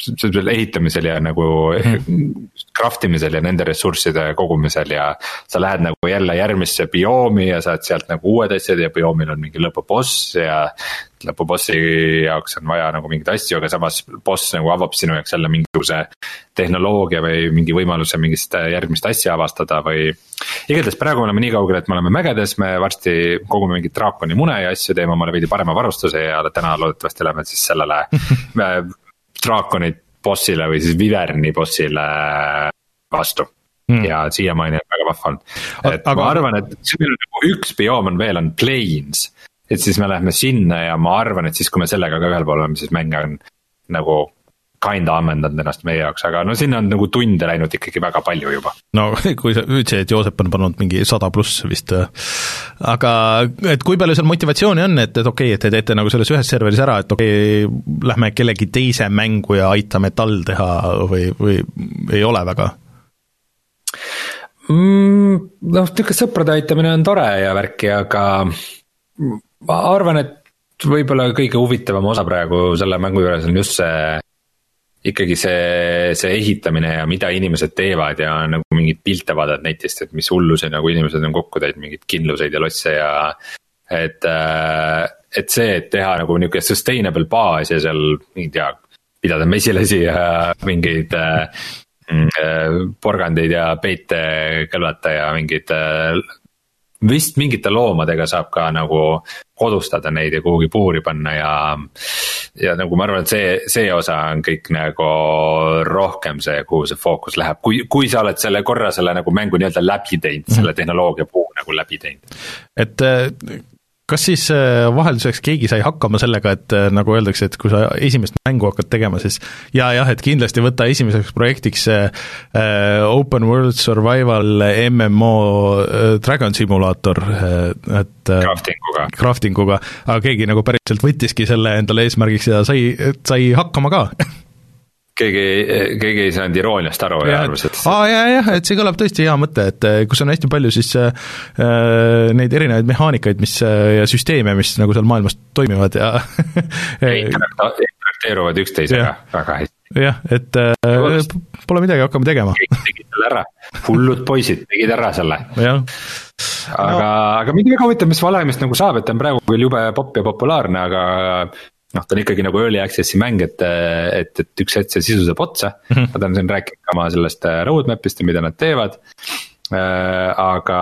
sellel ehitamisel ja nagu mm. craft imisel ja nende ressursside kogumisel ja. sa lähed nagu jälle järgmisse bioomi ja saad sealt nagu uued asjad ja bioomil on mingi lõpuboss ja. lõpubossi jaoks on vaja nagu mingeid asju, aga samas boss nagu avab sinu jaoks jälle mingisuguse tehnoloogia või mingi võimaluse mingist järgmist asja avastada või. igatahes praegu oleme nii kaugel, et me oleme mägedes, me varsti kogume mingit draakoni mune ja asju, teeme omale veidi parema varustuse ja täna loodetavasti läheme siis sellele *laughs* draakonit bossile või siis Viverni bossile vastu. mm. ja siiamaani on väga vahva olnud. et aga... ma arvan, et siin on nagu üks bioom on veel, on plains. et siis me läheme sinna ja ma arvan, et siis, kui me sellega ka ühel pool oleme, siis mäng on nagu kinda ammendanud ennast meie jaoks, aga no sinna on nagu tunde läinud ikkagi väga palju juba. no kui sa ütlesid, et Joosep on pannud mingi sada pluss vist, aga et kui palju seal motivatsiooni on, et, et okei okay,, et te teete nagu selles ühes serveris ära, et okei okay,, lähme kellegi teise mängu ja aitame tal teha või, või ei ole väga? mm,? noh, niisugune sõprade aitamine on tore ja värki, aga ma arvan, et võib-olla kõige huvitavam osa praegu selle mängu juures on just see ikkagi see, see ehitamine ja mida inimesed teevad ja nagu mingeid pilte vaatad netist, et mis hullusi nagu inimesed on kokku teinud, mingeid kindluseid ja losse ja. et, äh, et see, et teha nagu nihuke sustainable baas ja seal, ei tea, pidada mesilasi ja mingeid äh, mm, äh, porgandeid ja peite kõlvata ja mingeid vist mingite loomadega saab ka nagu kodustada neid ja kuhugi puuri panna ja. ja nagu ma arvan, et see, see osa on kõik nagu rohkem see, kuhu see fookus läheb, kui, kui sa oled selle korra selle nagu mängu nii-öelda läbi teinud, selle mhm. tehnoloogia puu nagu läbi teinud. et kas siis äh, vahelduseks keegi sai hakkama sellega, et äh, nagu öeldakse, et kui sa esimest mängu hakkad tegema, siis ja jah, et kindlasti võta esimeseks projektiks see äh, Open World Survival MMO äh, Dragon Simulator äh,, et crafting uga. crafting uga, aga keegi nagu päriselt võttiski selle endale eesmärgiks ja sai, sai hakkama ka *laughs* keegi, keegi ei saanud irooniast aru ja, ja arvas, et aa jaa, jah, et see kõlab tõesti hea mõte, et eh, kus on hästi palju siis äh, neid erinevaid mehaanikaid, mis ja süsteeme, mis nagu seal maailmas toimivad ja *laughs* interakteeruvad üksteisega väga hästi. jah, et äh, pole midagi, hakkame tegema. keegi tegi selle ära, hullud poisid tegid ära selle. jah aga no., aga mind väga huvitab, mis Valemist nagu saab, et ta on praegu küll jube popp ja populaarne, aga noh, ta on ikkagi nagu early access'i mäng, et, et, et üks hetk see sisu saab otsa mm. -hmm. Nad on siin rääkinud oma sellest äh, roadmap'ist ja mida nad teevad äh,, aga.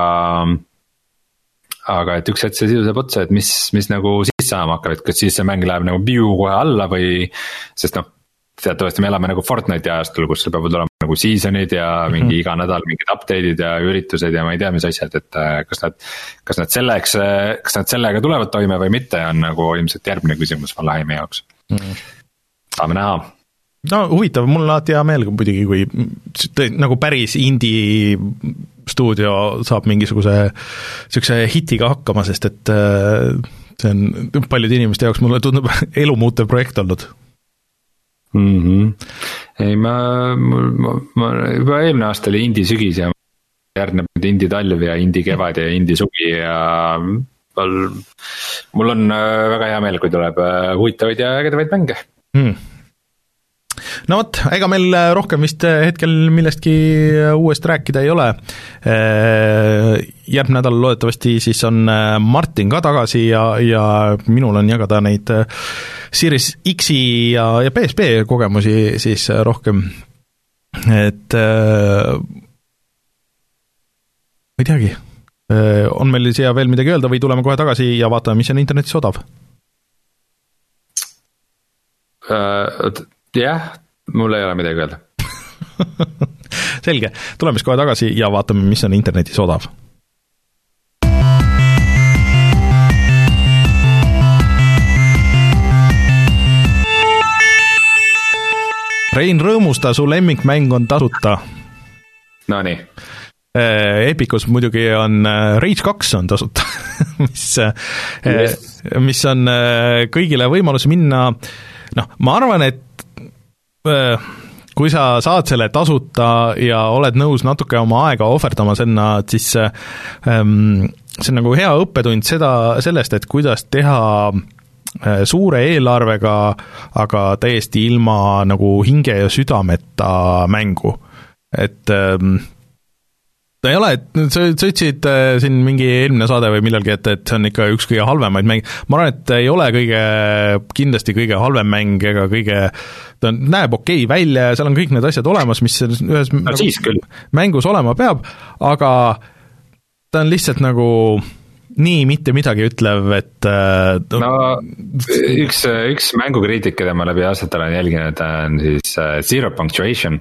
aga et üks hetk see sisu saab otsa, et mis, mis nagu siis saama hakkab, et kas siis see mäng läheb nagu piu kohe alla või. sest noh, teatavasti me elame nagu Fortnite'i ajastul, kus sul peavad olema nagu season'id ja mingi mm -hmm. iga nädal mingid update'id ja üritused ja ma ei tea, mis asjad, et äh, kas nad. kas nad selleks, äh, kas nad sellega tulevad toime või mitte, on nagu ilmselt järgmine küsimus Valheimi jaoks mm. -hmm. saame näha no huvitav, mul on alati hea meel muidugi, kui nagu päris indie stuudio saab mingisuguse niisuguse hitiga hakkama, sest et äh, see on paljude inimeste jaoks, mulle tundub, *laughs* elumuutev projekt olnud mm. -hmm. ei, ma, mul, ma, ma juba eelmine aasta oli indie sügis ja järgneb nüüd indie talv ja indie kevad ja indie suvi ja mul, mul on äh, väga hea meel, kui tuleb äh, huvitavaid ja ägedamaid mänge mm no vot, ega meil äh, rohkem vist äh, hetkel millestki äh, uuest rääkida ei ole. järgmine nädal loodetavasti siis on Martin ka tagasi ja, ja minul on jagada neid Series X-i ja, ja PSP kogemusi siis rohkem, et ma ei teagi, on meil siia veel midagi öelda või tuleme kohe tagasi ja vaatame, mis on internetis odav? Jah, mul ei ole midagi öelda *laughs* selge, tuleme siis kohe tagasi ja vaatame, mis on internetis odav Rein, rõõmusta, su lemmikmäng on tasuta. Nonii. Äh, Epicus muidugi on äh, Rage kaks on tasuta *laughs* mis yes., äh, mis on kõigile võimalus minna, noh, ma arvan, et kui sa saad selle tasuta ja oled nõus natuke oma aega ohverdama sinna, siis ähm, see on nagu hea õppetund seda, sellest, et kuidas teha äh, suure eelarvega, aga täiesti ilma nagu hinge ja südameta mängu. et ähm, ta ei ole, et sa, sa ütlesid äh, siin mingi eelmine saade või millalgi, et, et see on ikka üks kõige halvemaid mänge, ma arvan, et ei ole kõige, kindlasti kõige halvem mäng ega kõige, ta näeb okei okay välja ja seal on kõik need asjad olemas, mis selles ühes no, nagu, mängus olema peab, aga ta on lihtsalt nagu nii mitte midagi ütlev, et äh, no üks, üks mängukriitik, keda ma läbi aastate olen jälginud, on siis uh, Zero Punctuation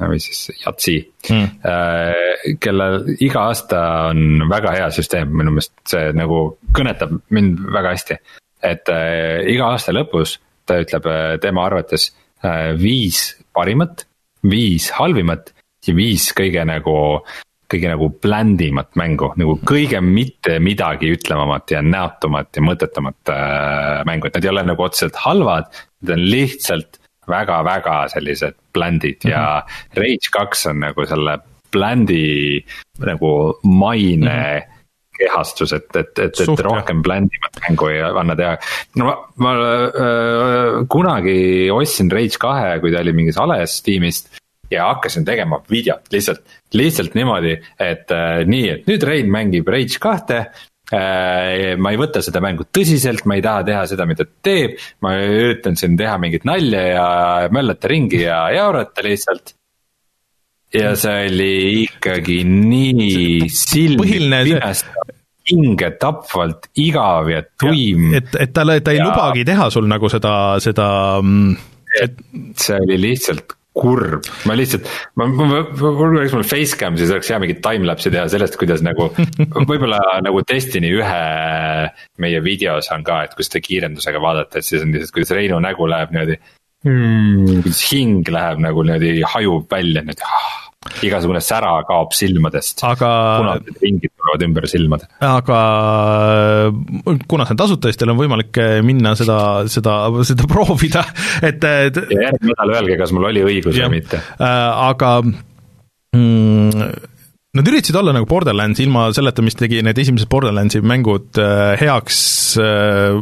või siis Yatsi mm., kellel iga aasta on väga hea süsteem, minu meelest see nagu kõnetab mind väga hästi. et äh, iga aasta lõpus ta ütleb äh, tema arvates äh, viis parimat, viis halvimat ja viis kõige nagu kõige nagu bländimat mängu, nagu kõige mitte midagi ütlevamat ja näotumat ja mõttetumat äh, mängu, et need ei ole nagu otseselt halvad. Need on lihtsalt väga-väga sellised bländid mm -hmm. ja mhm. Rage kaks on nagu selle bländi nagu maine mm. -hmm kehastus, et, et, et, et rohkem bländimat mängu ei anna teha. no ma, ma äh, kunagi ostsin Rage kahe, kui ta oli mingis ales tiimist ja hakkasin tegema videot lihtsalt, lihtsalt niimoodi, et äh, nii, et nüüd Rein mängib Rage kahte. Ma ei võta seda mängu tõsiselt, ma ei taha teha seda, mida ta teeb, ma üritan siin teha mingit nalja ja möllata ringi ja jaurata lihtsalt ja see oli ikkagi nii silmi pimestav hinge tapvalt igav ja tuim. et, et ta, ta ei ja... lubagi teha sul nagu seda, seda mm, et see oli lihtsalt kurb, ma lihtsalt, ma, ma, mul oleks mul facecam, siis oleks hea mingit timelapse'i teha sellest, kuidas nagu *laughs* võib-olla nagu Destiny ühe meie videos on ka, et kui seda kiirendusega vaadata, et siis on lihtsalt, kuidas Reinu nägu läheb niimoodi hmm,. kuidas hing läheb nagu niimoodi hajub välja niimoodi ah igasugune sära kaob silmadest aga.... punased ringid tulevad ümber silmade. aga kuna see on tasuta, siis teil on võimalik minna seda, seda, seda *laughs* proovida, et, et. ja järgmine nädal öelge, kas mul oli õigus või mitte äh,. aga mm, Nad üritasid olla nagu Borderlands ilma selleta, mis tegi need esimesed Borderlandsi mängud äh, heaks äh,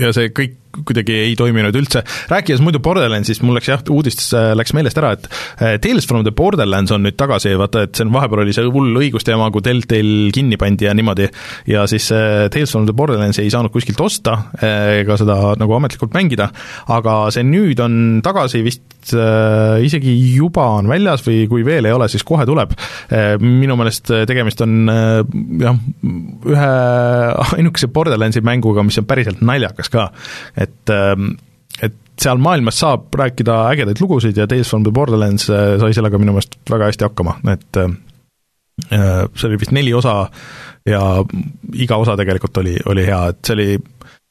ja see kõik kuidagi ei toiminud üldse. rääkides muidu Borderlandsist, mul läks jah, uudistes läks meelest ära, et eh, Tales from the Borderlands on nüüd tagasi, vaata et see on, vahepeal oli see hull õigusteema, kui Deltail kinni pandi ja niimoodi, ja siis eh, Tales from the Borderlands ei saanud kuskilt osta ega seda nagu ametlikult mängida, aga see nüüd on tagasi vist isegi juba on väljas või kui veel ei ole, siis kohe tuleb. minu meelest tegemist on jah, ühe ainukese Borderlandsi mänguga, mis on päriselt naljakas ka et ähm, et seal maailmas saab rääkida ägedaid lugusid ja Tales from the Borderlands äh, sai sellega minu meelest väga hästi hakkama, et äh, äh, see oli vist neli osa ja iga osa tegelikult oli, oli hea, et see oli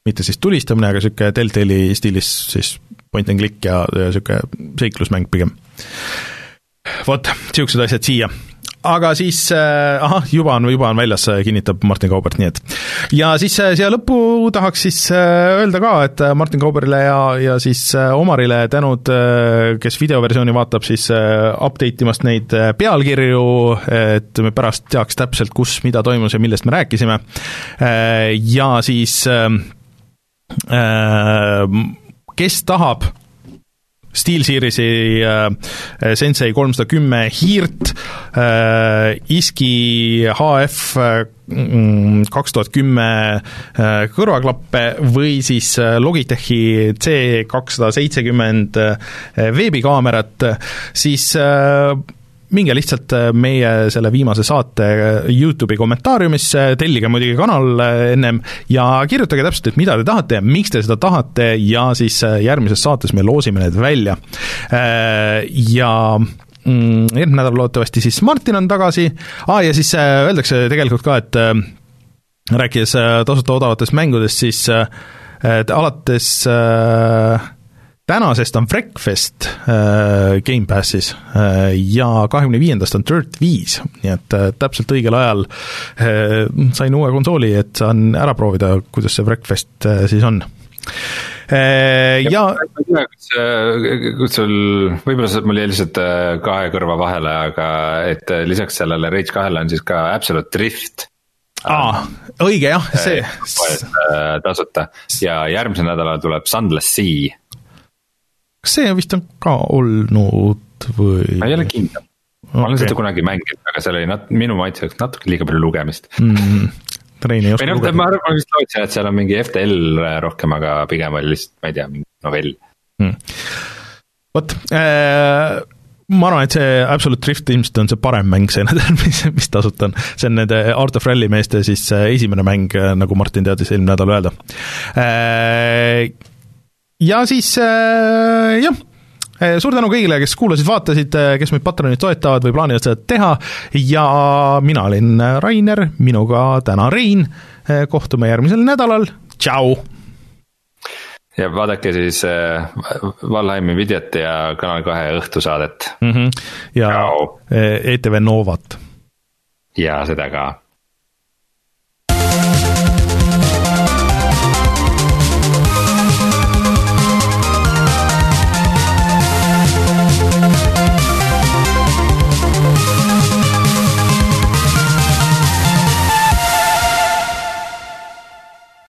mitte siis tulistamine, aga niisugune Deltali stiilis siis point and click ja, ja niisugune seiklusmäng pigem. vot, niisugused asjad siia aga siis äh, ahah, juba on, juba on väljas, kinnitab Martin Kaubert, nii et. ja siis äh, siia lõppu tahaks siis äh, öelda ka, et Martin Kauberile ja, ja siis Omarile tänud, kes videoversiooni vaatab, siis update imast neid pealkirju, et me pärast teaks täpselt, kus mida toimus ja millest me rääkisime. ja siis kes tahab SteelSeriesi äh, Sensei kolmsada kümme hiirt äh,, ISKI HF mm, kaks tuhat kümme äh, kõrvaklappe või siis äh, Logitechi C kakssada seitsekümmend äh, veebikaamerat, siis äh, minge lihtsalt äh, meie selle viimase saate äh, YouTube'i kommentaariumisse, tellige muidugi kanal äh, ennem ja kirjutage täpselt, et mida te tahate ja miks te seda tahate ja siis järgmises saates me loosime need välja. Ja mm, järgmine nädal loodetavasti siis Martin on tagasi ah,, ja siis öeldakse tegelikult ka, et rääkides tasuta odavatest mängudest, siis et alates äh, tänasest on Wreckfest äh, Gamepassis äh, ja kahekümne viiendast on Dirt viis, nii et äh, täpselt õigel ajal äh, sain uue konsooli, et saan ära proovida, kuidas see Wreckfest äh, siis on äh,. ja, ja. kas, kas sul, võib-olla mul jäi lihtsalt äh, kahe kõrva vahele, aga et äh, lisaks sellele Rage kahele on siis ka Absolute Drift aa, õige jah, see. tasuta ja järgmisel nädalal tuleb Sunless Sea kas see vist on ka olnud või? ma ei ole kindel, ma olen okay. seda kunagi mänginud, aga seal oli nat-, minu maitseks natuke liiga palju lugemist mm,. Rein ei oska noh, lugeda. ma arvan, ma vist lootsin, et seal on mingi FTL rohkem, aga pigem oli lihtsalt, ma ei tea, mingi novell mm.. vot äh,, ma arvan, et see Absolute Drift ilmselt on see parem mäng see nädal, mis, mis tasuta on. see on nende Art of Rally meeste siis äh, esimene mäng, äh, nagu Martin teadis eelmine nädal öelda äh, ja siis äh, jah, suur tänu kõigile, kes kuulasid, vaatasid, kes meid Patreonit toetavad või plaanivad seda teha ja mina olin Rainer, minuga täna Rein, kohtume järgmisel nädalal, tšau! ja vaadake siis äh, Valheimi videot ja Kanal kahe õhtusaadet mm. -hmm. ja Ciao. ETV Novat. ja seda ka